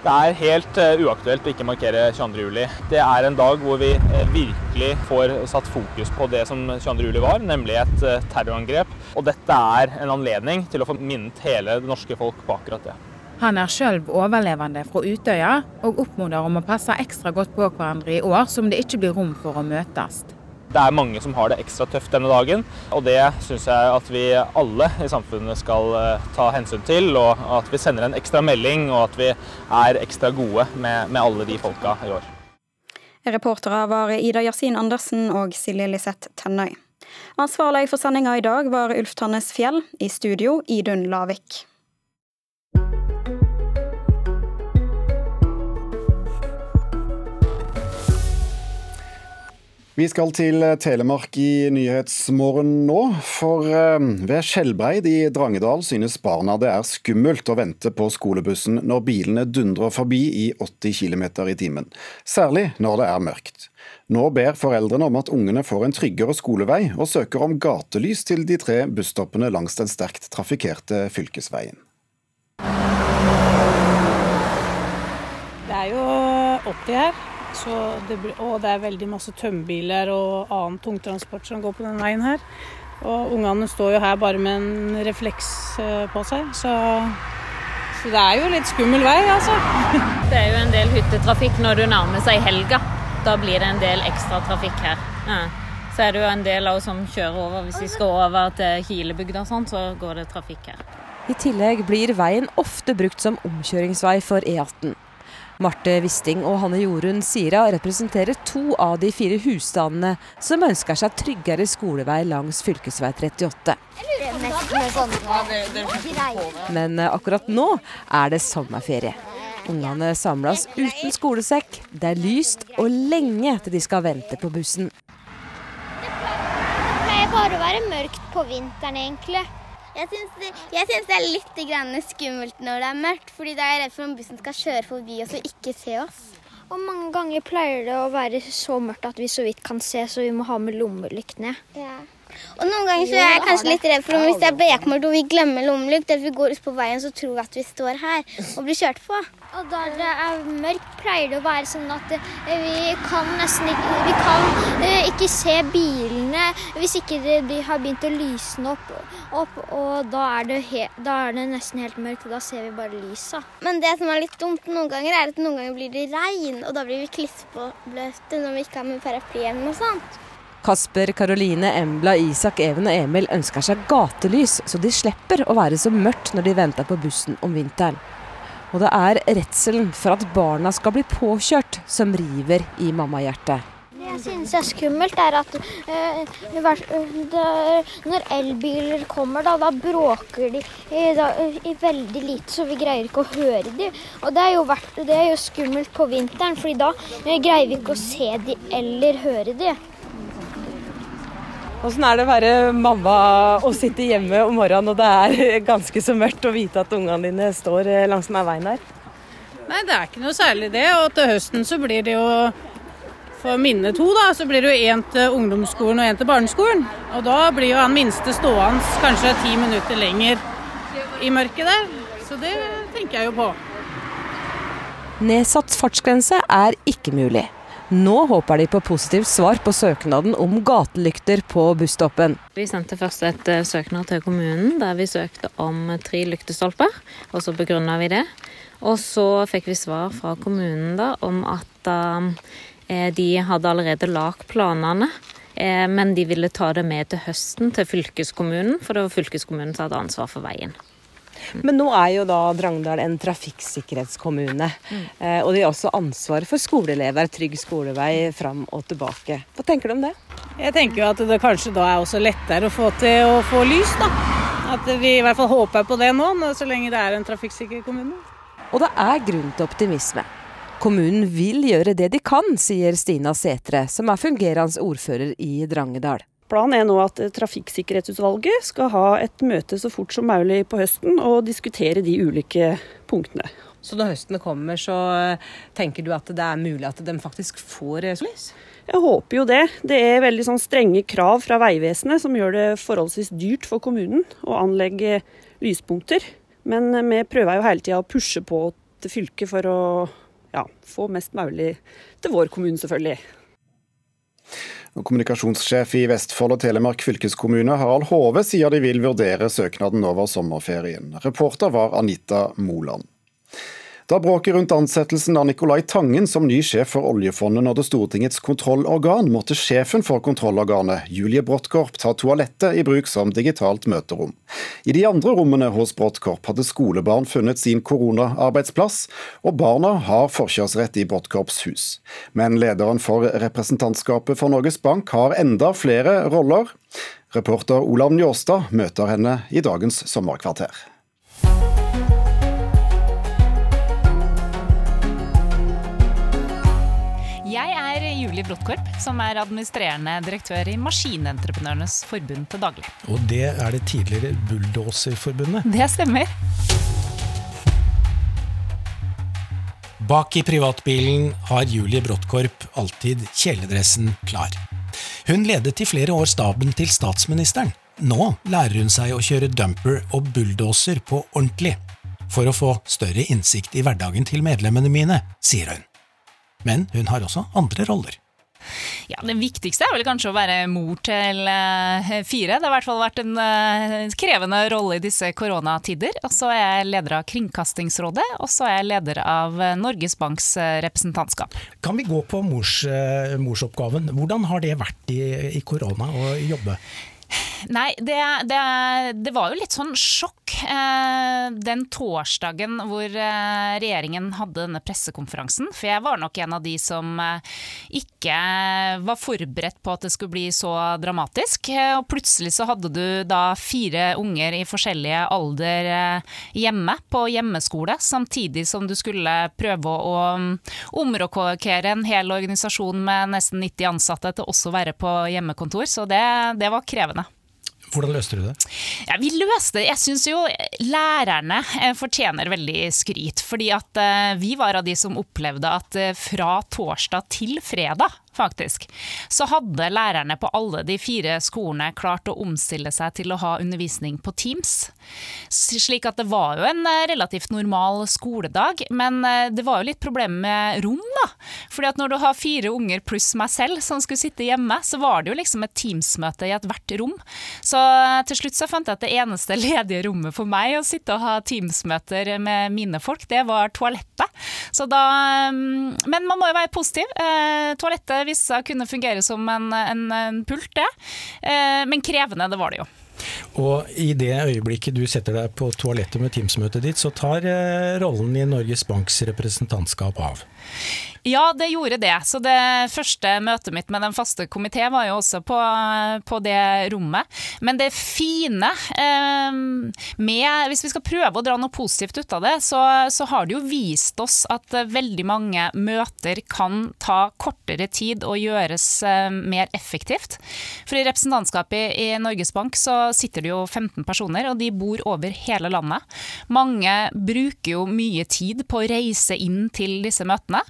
Det er helt uh, uaktuelt å ikke markere 22.07. Det er en dag hvor vi uh, virkelig får satt fokus på det som 22.07 var, nemlig et uh, terrorangrep. Og dette er en anledning til å få minnet hele det norske folk på akkurat det. Han er sjøl overlevende fra Utøya, og oppmoder om å passe ekstra godt på hverandre i år som det ikke blir rom for å møtes. Det er mange som har det ekstra tøft denne dagen, og det syns jeg at vi alle i samfunnet skal eh, ta hensyn til. Og at vi sender en ekstra melding, og at vi er ekstra gode med, med alle de folka i år. Reportere var Ida Yasin Andersen og Silje Liseth Tennøy. Ansvarlig for sendinga i dag var Ulf Tannes Fjell. I studio Idun Lavik. Vi skal til Telemark i Nyhetsmorgen nå. For eh, ved Skjelbreid i Drangedal synes barna det er skummelt å vente på skolebussen når bilene dundrer forbi i 80 km i timen. Særlig når det er mørkt. Nå ber foreldrene om at ungene får en tryggere skolevei, og søker om gatelys til de tre busstoppene langs den sterkt trafikkerte fylkesveien. Det er jo 80 her. Det blir, og det er veldig masse tømmerbiler og annen tungtransport som går på den veien her. Og ungene står jo her bare med en refleks eh, på seg, så, så det er jo litt skummel vei, altså. Det er jo en del hyttetrafikk når du nærmer seg helga. Da blir det en del ekstra trafikk her. Ja. Så er det jo en del av oss som kjører over. Hvis vi skal over til Kilebygda sånn, så går det trafikk her. I tillegg blir veien ofte brukt som omkjøringsvei for E18. Marte Wisting og Hanne Jorunn Sira representerer to av de fire husstandene som ønsker seg tryggere skolevei langs fv. 38. Men akkurat nå er det sommerferie. Ungene samles uten skolesekk, det er lyst og lenge til de skal vente på bussen. Det pleier bare å være mørkt på vinteren, egentlig. Jeg syns det, det, er litt skummelt når det er mørkt, fordi da er jeg redd for om bussen skal kjøre forbi oss og ikke se oss. Og mange ganger pleier det å være så mørkt at vi så vidt kan se, så vi må ha med lommelyktene. Ja. Og noen ganger så er jeg kanskje litt redd for om hvis det er bekmørkt og vi glemmer lommelykt, eller vi går ut på veien så tror vi at vi står her og blir kjørt på. Og da det er mørkt, pleier det å være sånn at eh, vi kan nesten ikke, vi kan, eh, ikke se bilene hvis ikke de har begynt å lysne opp. opp og da er, he, da er, det nesten helt mørkt, og da ser vi bare lysa. Men det som er litt dumt noen ganger, er at noen ganger blir det regn, og da blir vi klissbløte når vi ikke har med paraply hjemme og sånt. Kasper, Karoline, Embla, Isak, Even og Emil ønsker seg gatelys, så de slipper å være så mørkt når de venter på bussen om vinteren. Og det er redselen for at barna skal bli påkjørt som river i mammahjertet. Det jeg synes er skummelt, er at det, når elbiler kommer, da, da bråker de i, da, i, veldig lite, så vi greier ikke å høre dem. Og det er jo, det er jo skummelt på vinteren, fordi da greier vi ikke å se dem eller høre de. Åssen er det å være mamma og sitte hjemme om morgenen og det er ganske så mørkt å vite at ungene dine står langs denne veien her? Nei, det er ikke noe særlig det. Og til høsten så blir det jo for minne to, da, så blir det jo én til ungdomsskolen og én til barneskolen. Og da blir jo han minste stående kanskje ti minutter lenger i mørket der. Så det tenker jeg jo på. Nedsatt fartsgrense er ikke mulig. Nå håper de på positivt svar på søknaden om gatelykter på busstoppen. Vi sendte først et eh, søknad til kommunen der vi søkte om tre lyktestolper, og så begrunna vi det. Og så fikk vi svar fra kommunen da om at uh, de hadde allerede lagd planene. Men de ville ta det med til høsten til fylkeskommunen, for det var fylkeskommunen som hadde ansvar for veien. Men nå er jo da Drangedal en trafikksikkerhetskommune. Mm. Eh, og de har også ansvar for skoleelever, trygg skolevei fram og tilbake. Hva tenker du om det? Jeg tenker jo at det kanskje da er også lettere å få til å få lys, da. At vi i hvert fall håper på det nå, så lenge det er en trafikksikker kommune. Og det er grunn til optimisme. Kommunen vil gjøre det de kan, sier Stina Setre, som er fungerende ordfører i Drangedal. Planen er nå at Trafikksikkerhetsutvalget skal ha et møte så fort som mulig på høsten og diskutere de ulike punktene. Så når høsten kommer, så tenker du at det er mulig at de faktisk får lys? Jeg håper jo det. Det er veldig sånn strenge krav fra Vegvesenet som gjør det forholdsvis dyrt for kommunen å anlegge lyspunkter. Men vi prøver jo hele tida å pushe på til fylket for å ja, få mest mulig til vår kommune, selvfølgelig. Kommunikasjonssjef i Vestfold og Telemark fylkeskommune, Harald Hove, sier de vil vurdere søknaden over sommerferien. Reporter var Anita Moland. Da bråket rundt ansettelsen av Nicolai Tangen som ny sjef for oljefondet nådde Stortingets kontrollorgan, måtte sjefen for kontrollorganet, Julie Bråttkorp, ta toalettet i bruk som digitalt møterom. I de andre rommene hos Bråttkorp hadde skolebarn funnet sin koronaarbeidsplass, og barna har forkjørsrett i Bråttkorps hus. Men lederen for representantskapet for Norges Bank har enda flere roller. Reporter Olav Njåstad møter henne i dagens sommerkvarter. Julie Bråttkorp, som er administrerende direktør i Maskinentreprenørenes forbund til daglig. Og det er det tidligere Bulldoserforbundet? Det stemmer. Bak i privatbilen har Julie Bråttkorp alltid kjeledressen klar. Hun ledet i flere år staben til statsministeren. Nå lærer hun seg å kjøre dumper og bulldoser på ordentlig. For å få større innsikt i hverdagen til medlemmene mine, sier hun. Men hun har også andre roller. Ja, Det viktigste er vel kanskje å være mor til uh, fire. Det har i hvert fall vært en uh, krevende rolle i disse koronatider. Og så er jeg leder av Kringkastingsrådet, og så er jeg leder av uh, Norges Banks representantskap. Kan vi gå på mors, morsoppgaven? Hvordan har det vært i, i korona å jobbe? Nei, det, det, det, var jo litt sånn sjokk eh, den torsdagen hvor eh, regjeringen hadde denne pressekonferansen. For jeg var nok en av de som eh, ikke var forberedt på at det skulle bli så dramatisk. Eh, og plutselig så hadde du da fire unger i forskjellige alder eh, hjemme på hjemmeskole, samtidig som du skulle prøve å, um, omrokere en hel organisasjon med nesten 90 ansatte til også å være på hjemmekontor. Så det, det var krevende. Hvordan løste du det? Ja, vi løste det. Jeg syns jo lærerne eh, fortjener veldig skryt. Fordi at eh, vi var av de som opplevde at eh, fra torsdag til fredag faktisk, så hadde lærerne på alle de fire skolene klart å omstille seg til å ha undervisning på Teams. Slik at det var jo en eh, relativt normal skoledag, men eh, det var jo litt problem med rom, da. Fordi at når du har fire unger pluss meg selv som skulle sitte hjemme, så var det jo liksom et Teams-møte i ethvert rom. Så eh, til slutt så fant jeg at det eneste ledige rommet for meg å sitte og ha Teams-møter med mine folk, det var toalettet. Så da mm, Men man må jo være positiv. Toalettet viste seg å kunne fungere som en, en, en pult, det. Men krevende, det var det jo. Og i det øyeblikket du setter deg på toalettet med Teams-møtet ditt, så tar eh, rollen i Norges Banks representantskap av. Ja, det gjorde det. Så det første møtet mitt med den faste komité var jo også på, på, det rommet. Men det fine eh, med Hvis vi skal prøve å dra noe positivt ut av det, så, så, har det jo vist oss at veldig mange møter kan ta kortere tid og gjøres eh, mer effektivt. For i representantskapet i, Norges Bank så sitter det jo 15 personer, og de bor over hele landet. Mange bruker jo mye tid på å reise inn til disse møtene.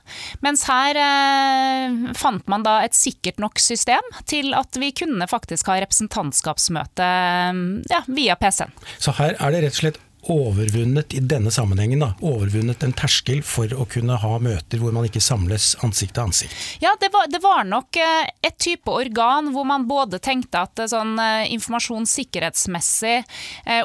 Mens her eh, fant man da et sikkert nok system til at vi kunne faktisk ha representantskapsmøte ja, via PC-en. Så her er det rett og slett overvunnet i denne sammenhengen, da, overvunnet en terskel for å kunne ha møter hvor man ikke samles ansikt til ansikt? Ja, det var, det var nok eh, et type organ hvor man både tenkte at eh, sånn eh, informasjon sikkerhetsmessig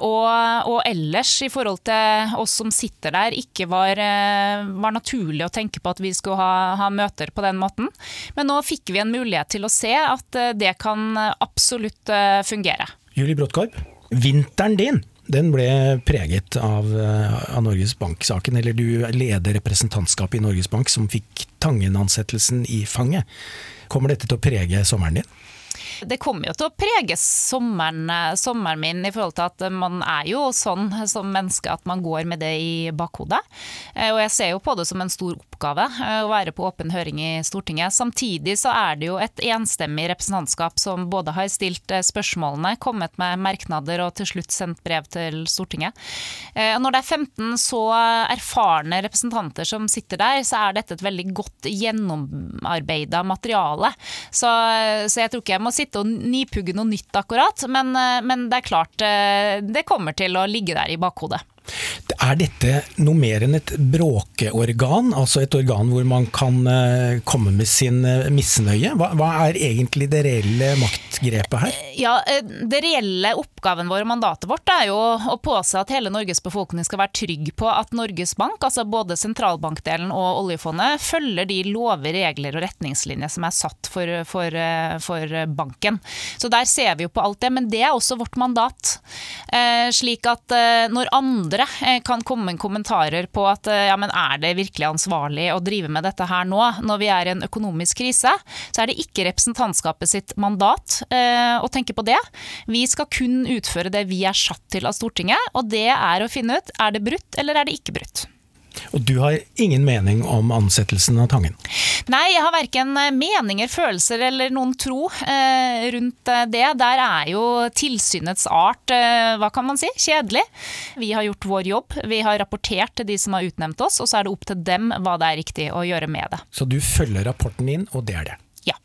og, og, ellers i forhold til oss som sitter der, ikke var, var naturlig å tenke på at vi skulle ha, ha, møter på den måten. Men nå fikk vi en mulighet til å se at det kan absolutt fungere. Julie Bråttkorp, vinteren din den ble preget av, eh, av Norges Bank-saken. Eller du leder representantskapet i Norges Bank som fikk Tangen-ansettelsen i fanget. Kommer dette til å prege sommeren din? Det kommer jo til å prege sommeren, eh, sommeren, min i forhold til at man er jo sånn som menneske at man går med det i bakhodet. Eh, og jeg ser jo på det som en stor oppgave eh, å være på åpen høring i Stortinget. Samtidig så er det jo et enstemmig representantskap som både har stilt spørsmålene, kommet med merknader og til slutt sendt brev til Stortinget. Når det er 15 så erfarne representanter som sitter der, så er dette et veldig godt gjennomarbeida materiale. Så, så jeg tror ikke jeg må sitte og nipugge noe nytt akkurat, men, eh, men det er klart eh, det kommer til å ligge der i bakhodet. Er dette noe mer enn et bråkeorgan, altså et organ hvor man kan eh, komme med sin eh, misnøye? Hva, hva er egentlig det reelle maktgrepet her? Ja, eh, Det reelle oppgaven vår og mandatet vårt er jo å påse at hele Norges befolkning skal være trygg på at Norges Bank, altså både sentralbankdelen og oljefondet, følger de lover, regler og retningslinjer som er satt for, for, for banken. Så der ser vi jo på alt det, men det er også vårt mandat. Slik at når andre andre eh, kan komme med kommentarer på at eh, ja, men er det virkelig ansvarlig å drive med dette her nå, når vi er i en økonomisk krise, så er det ikke representantskapet sitt mandat eh, å tenke på det. Vi skal kun utføre det vi er satt til av Stortinget, og det er å finne ut er det brutt eller er det ikke brutt. Og du har ingen mening om ansettelsen av Tangen? Nei, jeg har verken meninger, følelser eller noen tro eh, rundt eh, det. Der er jo tilsynets art, eh, hva kan man si, kjedelig. Vi har gjort vår jobb, vi har rapportert til de som har utnevnt oss, og så er det opp til dem hva det er riktig å gjøre med det. Så du følger rapporten inn, og det er det? Ja.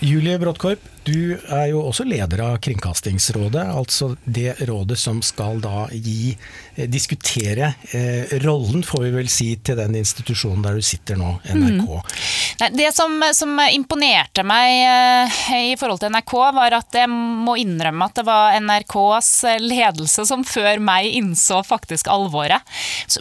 Julie Bråttkorp, du er jo også leder av Kringkastingsrådet, altså det rådet som skal da gi, eh, diskutere eh, rollen, får vi vel si, til den institusjonen der du sitter nå, NRK. Mm. Det som, som, imponerte meg eh, i forhold til NRK, var at jeg må innrømme at det var NRKs ledelse som før meg innså faktisk alvoret.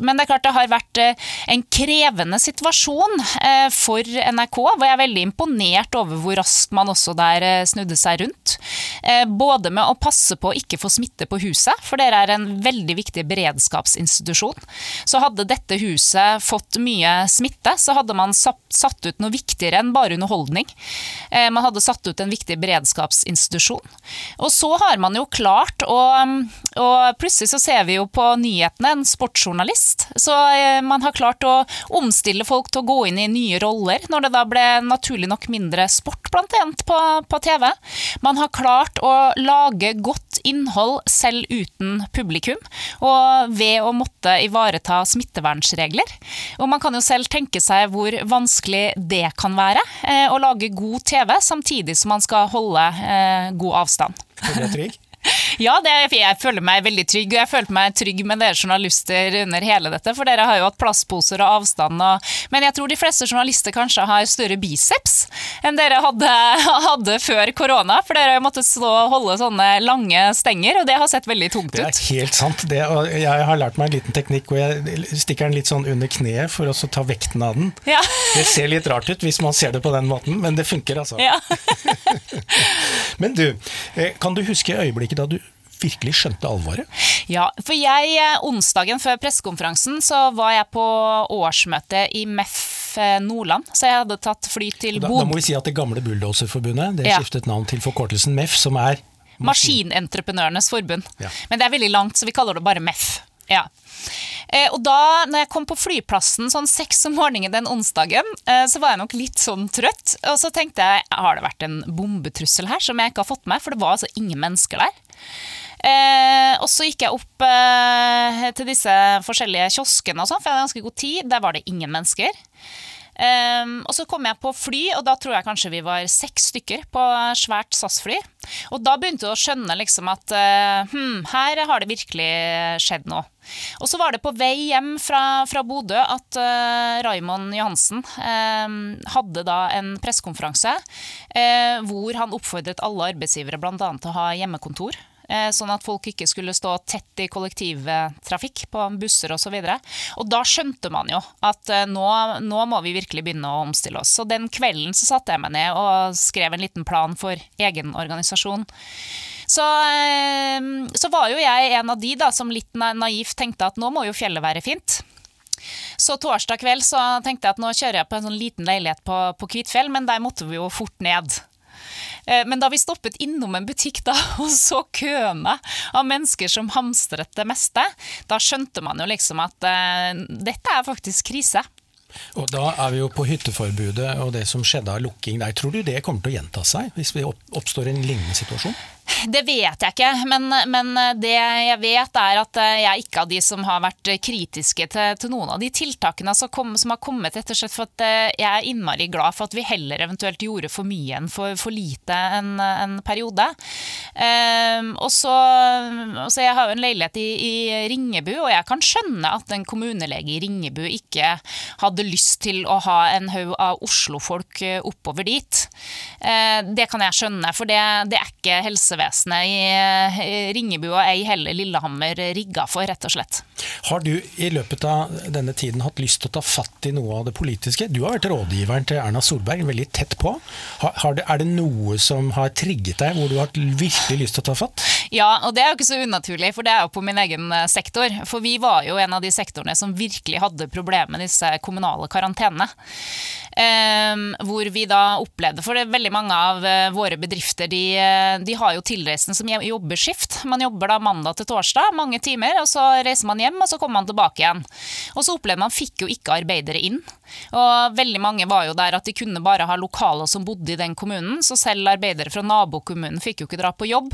Men det er klart det har vært eh, en krevende situasjon eh, for NRK, hvor jeg er veldig imponert over hvor raskt man også der snur snudde seg rundt. Eh, både med å passe på å ikke få smitte på huset, for dere er en veldig viktig beredskapsinstitusjon. Så hadde dette huset fått mye smitte, så hadde man satt ut noe viktigere enn bare underholdning. Eh, man hadde satt ut en viktig beredskapsinstitusjon. Og så har man jo klart å Og plutselig så ser vi jo på nyhetene en sportsjournalist. Så eh, man har klart å omstille folk til å gå inn i nye roller, når det da ble naturlig nok mindre sport, blant annet, på, på TV. Man har klart å lage godt innhold selv uten publikum, og ved å måtte ivareta smittevernsregler. Og man kan jo selv tenke seg hvor vanskelig det kan være, eh, å lage god TV samtidig som man skal holde eh, god avstand. Er det trygg? Ja, det, jeg føler meg veldig trygg, og jeg følte meg trygg med dere journalister under hele dette. For dere har jo hatt plastposer og avstand. Og, men jeg tror de fleste journalister kanskje har større biceps enn dere hadde, hadde før korona. For dere måtte stå og holde sånne lange stenger, og det har sett veldig tungt ut. Det er helt sant. Det, jeg har lært meg en liten teknikk hvor jeg stikker den litt sånn under kneet for å ta vekten av den. Ja. Det ser litt rart ut hvis man ser det på den måten, men det funker altså. Ja. men du, eh, kan du huske øyeblikket da du virkelig skjønte alvoret? Ja, for jeg, eh, onsdagen før pressekonferansen så var jeg på årsmøte i MEF eh, Nordland, så jeg hadde tatt fly til Bodø. Da, da, må vi si at det gamle Bulldoserforbundet det ja. skiftet navn til forkortelsen MEF, som er Maskinentreprenørenes forbund. Ja. Men det er veldig langt, så vi kaller det bare MEF. Ja. Eh, og da når jeg kom på flyplassen sånn seks om morgenen den onsdagen, eh, så var jeg nok litt sånn trøtt. Og så tenkte jeg har det vært en bombetrussel her som jeg ikke har fått med, for det var altså ingen mennesker der. Eh, og så gikk jeg opp eh, til disse forskjellige kioskene, og sånn, for jeg hadde ganske god tid. Der var det ingen mennesker. Eh, og så kom jeg på fly, og da tror jeg kanskje vi var seks stykker på svært SAS-fly. Og da begynte jeg å skjønne liksom at hm, her har det virkelig skjedd noe. Og så var det på vei hjem fra, fra Bodø at uh, Raymond Johansen uh, hadde da en pressekonferanse uh, hvor han oppfordret alle arbeidsgivere bl.a. til å ha hjemmekontor. Sånn at folk ikke skulle stå tett i kollektivtrafikk på busser osv. Da skjønte man jo at nå, nå, må vi virkelig begynne å omstille oss. Så den kvelden så satte jeg meg ned og skrev en liten plan for egen organisasjon. Så, ehm, så var jo jeg en av de da, som litt naivt tenkte at nå må jo fjellet være fint. Så torsdag kveld så tenkte jeg at nå kjører jeg på en sånn liten leilighet på, på Kvitfjell, men der måtte vi jo fort ned. Eh, men da vi stoppet innom en butikk da, og så køene av mennesker som hamstret det meste, da skjønte man jo liksom at uh, dette er faktisk krise. Og Da er vi jo på hytteforbudet og det som skjedde av lukking der. Tror du det kommer til å gjenta seg hvis vi oppstår en lignende situasjon? Det vet jeg ikke, men, men, det jeg vet er at jeg er ikke av de som har vært kritiske til, til noen av de tiltakene som, kom, som, har kommet, rett og for at eh, jeg er innmari glad for at vi heller eventuelt gjorde for mye enn for, for lite en, en periode. Um, og så, så Jeg har jo en leilighet i, i, Ringebu, og jeg kan skjønne at en kommunelege i Ringebu ikke hadde lyst til å ha en haug av Oslo-folk eh, oppover dit. Uh, det kan jeg skjønne, for det, det er ikke helse helsevesenet i Ringebu og ei heller Lillehammer rigga for, rett og slett. Har du i løpet av denne tiden hatt lyst til å ta fatt i noe av det politiske? Du har vært rådgiveren til Erna Solberg veldig tett på. Det, er det noe som har trigget deg, hvor du har virkelig lyst til å ta fatt? Ja, og det er jo ikke så unaturlig, for det er jo på min egen eh, sektor. For vi var jo en av de sektorene som virkelig hadde problemer med disse kommunale karantenene. Um, hvor vi da opplevde For det er veldig mange av uh, våre bedrifter de, eh, de har jo tilreisende som jobber skift. Man jobber da mandag til torsdag, mange timer, og så reiser man hjem, og så kommer man tilbake igjen. Og så opplevde man fikk jo ikke arbeidere inn. Og veldig mange var jo der at de kunne bare ha lokaler som bodde i den kommunen, så selv arbeidere fra nabokommunen fikk jo ikke dra på jobb.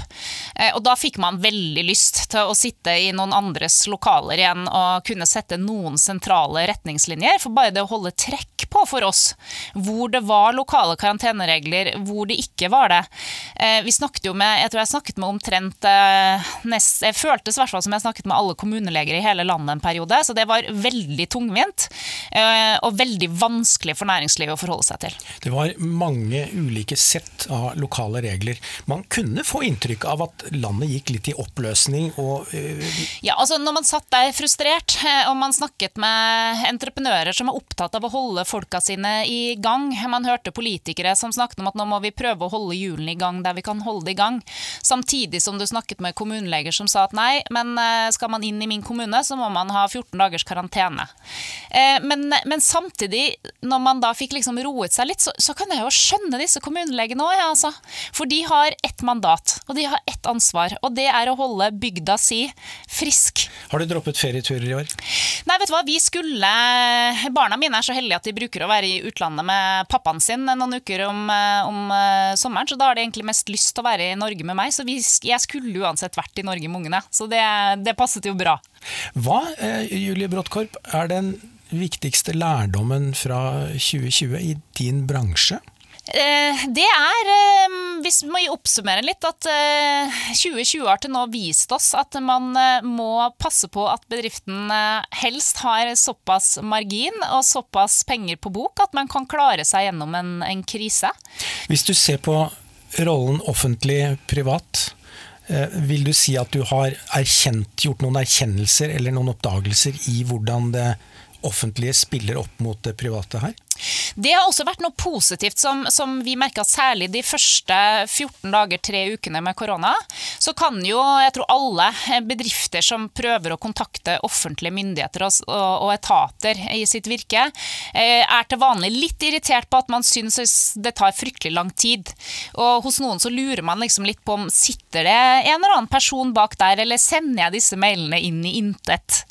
Eh, da fikk man veldig lyst til å sitte i noen andres lokaler igjen og kunne sette noen sentrale retningslinjer, for bare det å holde trekk på for oss hvor det var lokale karanteneregler, hvor det ikke var det. Eh, vi snakket jo med, jeg tror jeg snakket med omtrent eh, nest, Jeg føltes i hvert fall som jeg snakket med alle kommuneleger i hele landet en periode, så det var veldig tungvint. Og veldig vanskelig for næringslivet å forholde seg til. Det var mange ulike sett av lokale regler. Man kunne få inntrykk av at landet gikk litt i oppløsning og uh... Ja, altså når man satt der frustrert, eh, og man snakket med entreprenører som er opptatt av å holde folka sine i gang, man hørte politikere som snakket om at nå må vi prøve å holde hjulene i gang der vi kan holde det i gang, samtidig som du snakket med kommuneleger som sa at nei, men eh, skal man inn i min kommune, så må man ha 14 dagers karantene. Men, men samtidig, når man da fikk liksom roet seg litt, så, så kan jeg jo skjønne disse kommunelegene òg, ja, altså. For de har ett mandat, og de har ett ansvar. Og det er å holde bygda si frisk. Har du droppet ferieturer i år? Nei, vet du hva. Vi skulle Barna mine er så heldige at de bruker å være i utlandet med pappaen sin noen uker om, om uh, sommeren, så da har de egentlig mest lyst til å være i Norge med meg. Så vi, jeg skulle uansett vært i Norge med ungene. Så det, det passet jo bra. Hva, eh, Julie Bråttkorp, er den viktigste lærdommen fra 2020 i din bransje? Eh, det er, eh, hvis vi må oppsummere litt, at 2020 har til nå vist oss at man må passe på at bedriften helst har såpass margin og såpass penger på bok at man kan klare seg gjennom en, en krise. Hvis du ser på rollen offentlig-privat, vil du si at du har erkjent, gjort noen erkjennelser eller noen oppdagelser i hvordan det offentlige spiller opp mot det private her? Det har også vært noe positivt som, som vi merka særlig de første 14 dager, tre ukene med korona. Så kan jo, jeg tror alle bedrifter som prøver å kontakte offentlige myndigheter og, og, og etater i sitt virke, eh, er til vanlig litt irritert på at man syns det tar fryktelig lang tid. Og hos noen så lurer man liksom litt på om sitter det en eller annen person bak der, eller sender jeg disse mailene inn i intet.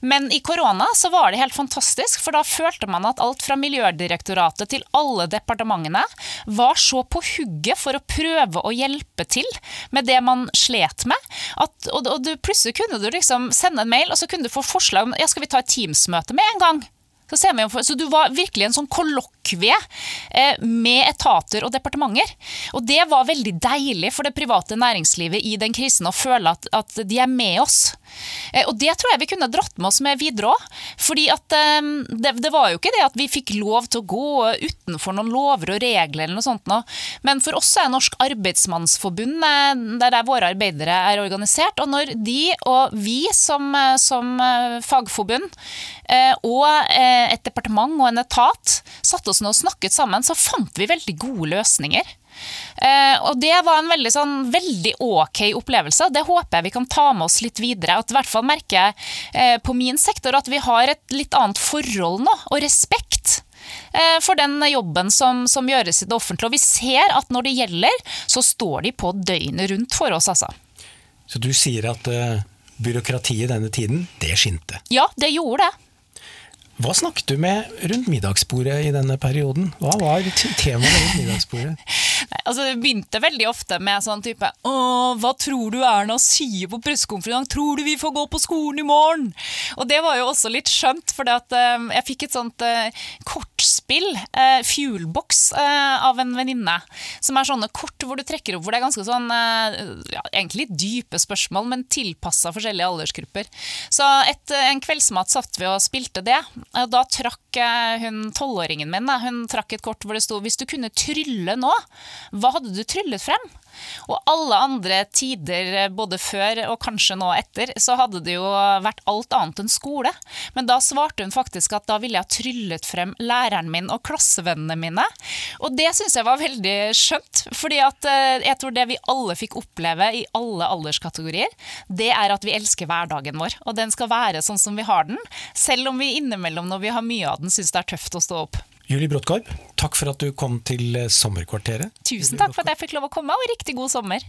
Men i korona så var det helt fantastisk, for da følte man at alt fra miljø Miljødirektoratet til alle departementene var så på hugget for å prøve å hjelpe til med det man slet med. At, og, og du, plutselig kunne du liksom sende en mail, og så kunne du få forslag om ja, skal vi ta et Teams-møte med en gang. Så, så, du var virkelig en sånn kollokvie eh, med etater og departementer. Og det var veldig deilig for det private næringslivet i den krisen å føle at, at de er med oss. Eh, og det tror jeg vi kunne dratt med oss med videre òg. Ehm, det, det, var jo ikke det at vi fikk lov til å gå utenfor noen lover og regler eller noe sånt nå. Men for oss er Norsk Arbeidsmannsforbund der, der våre arbeidere er organisert. Og når de og vi som, eh, som fagforbund og et departement og en etat satte oss ned og snakket sammen, så fant vi veldig gode løsninger. Eh, og det var en veldig, sånn, veldig ok opplevelse. Det håper jeg vi kan ta med oss litt videre. At i hvert fall merker jeg eh, på min sektor at vi har et litt annet forhold nå, og respekt eh, for den jobben som, som, gjøres i det offentlige. Og vi ser at når det gjelder, så står de på døgnet rundt for oss, altså. Så du sier at uh, byråkratiet denne tiden, det skinte? Ja, det gjorde det. Hva snakket du med rundt middagsbordet i denne perioden? Hva var temaet rundt middagsbordet? altså, det begynte veldig ofte med sånn type Å, hva tror du Erna sier på pressekonferansen? Tror du vi får gå på skolen i morgen? Og det var jo også litt skjønt, for uh, jeg fikk et sånt uh, kortspill, uh, Fuelbox, uh, av en venninne. Som er sånne kort hvor du trekker opp hvor det er ganske sånn ja, egentlig dype spørsmål, men tilpassa forskjellige aldersgrupper. Så et, en kveldsmat satt vi og spilte det. Da trakk eh, hun tolvåringen min hun trakk et kort hvor det sto 'Hvis du kunne trylle nå, hva hadde du tryllet frem?' Og alle andre tider, eh, både før og kanskje nå etter, så hadde det jo vært alt annet enn skole. Men da svarte hun faktisk at da ville jeg tryllet frem læreren min og klassevennene mine. Og det syns jeg var veldig skjønt, fordi at eh, jeg tror det vi alle fikk oppleve i alle alderskategorier, det er at vi elsker hverdagen vår. Og den skal være sånn som vi har den, selv om vi innimellom når vi har mye av den, syns det er tøft å stå opp. Julie Bråttgarp, takk for at du kom til Sommerkvarteret. Tusen takk for at jeg fikk lov å komme, og riktig god sommer.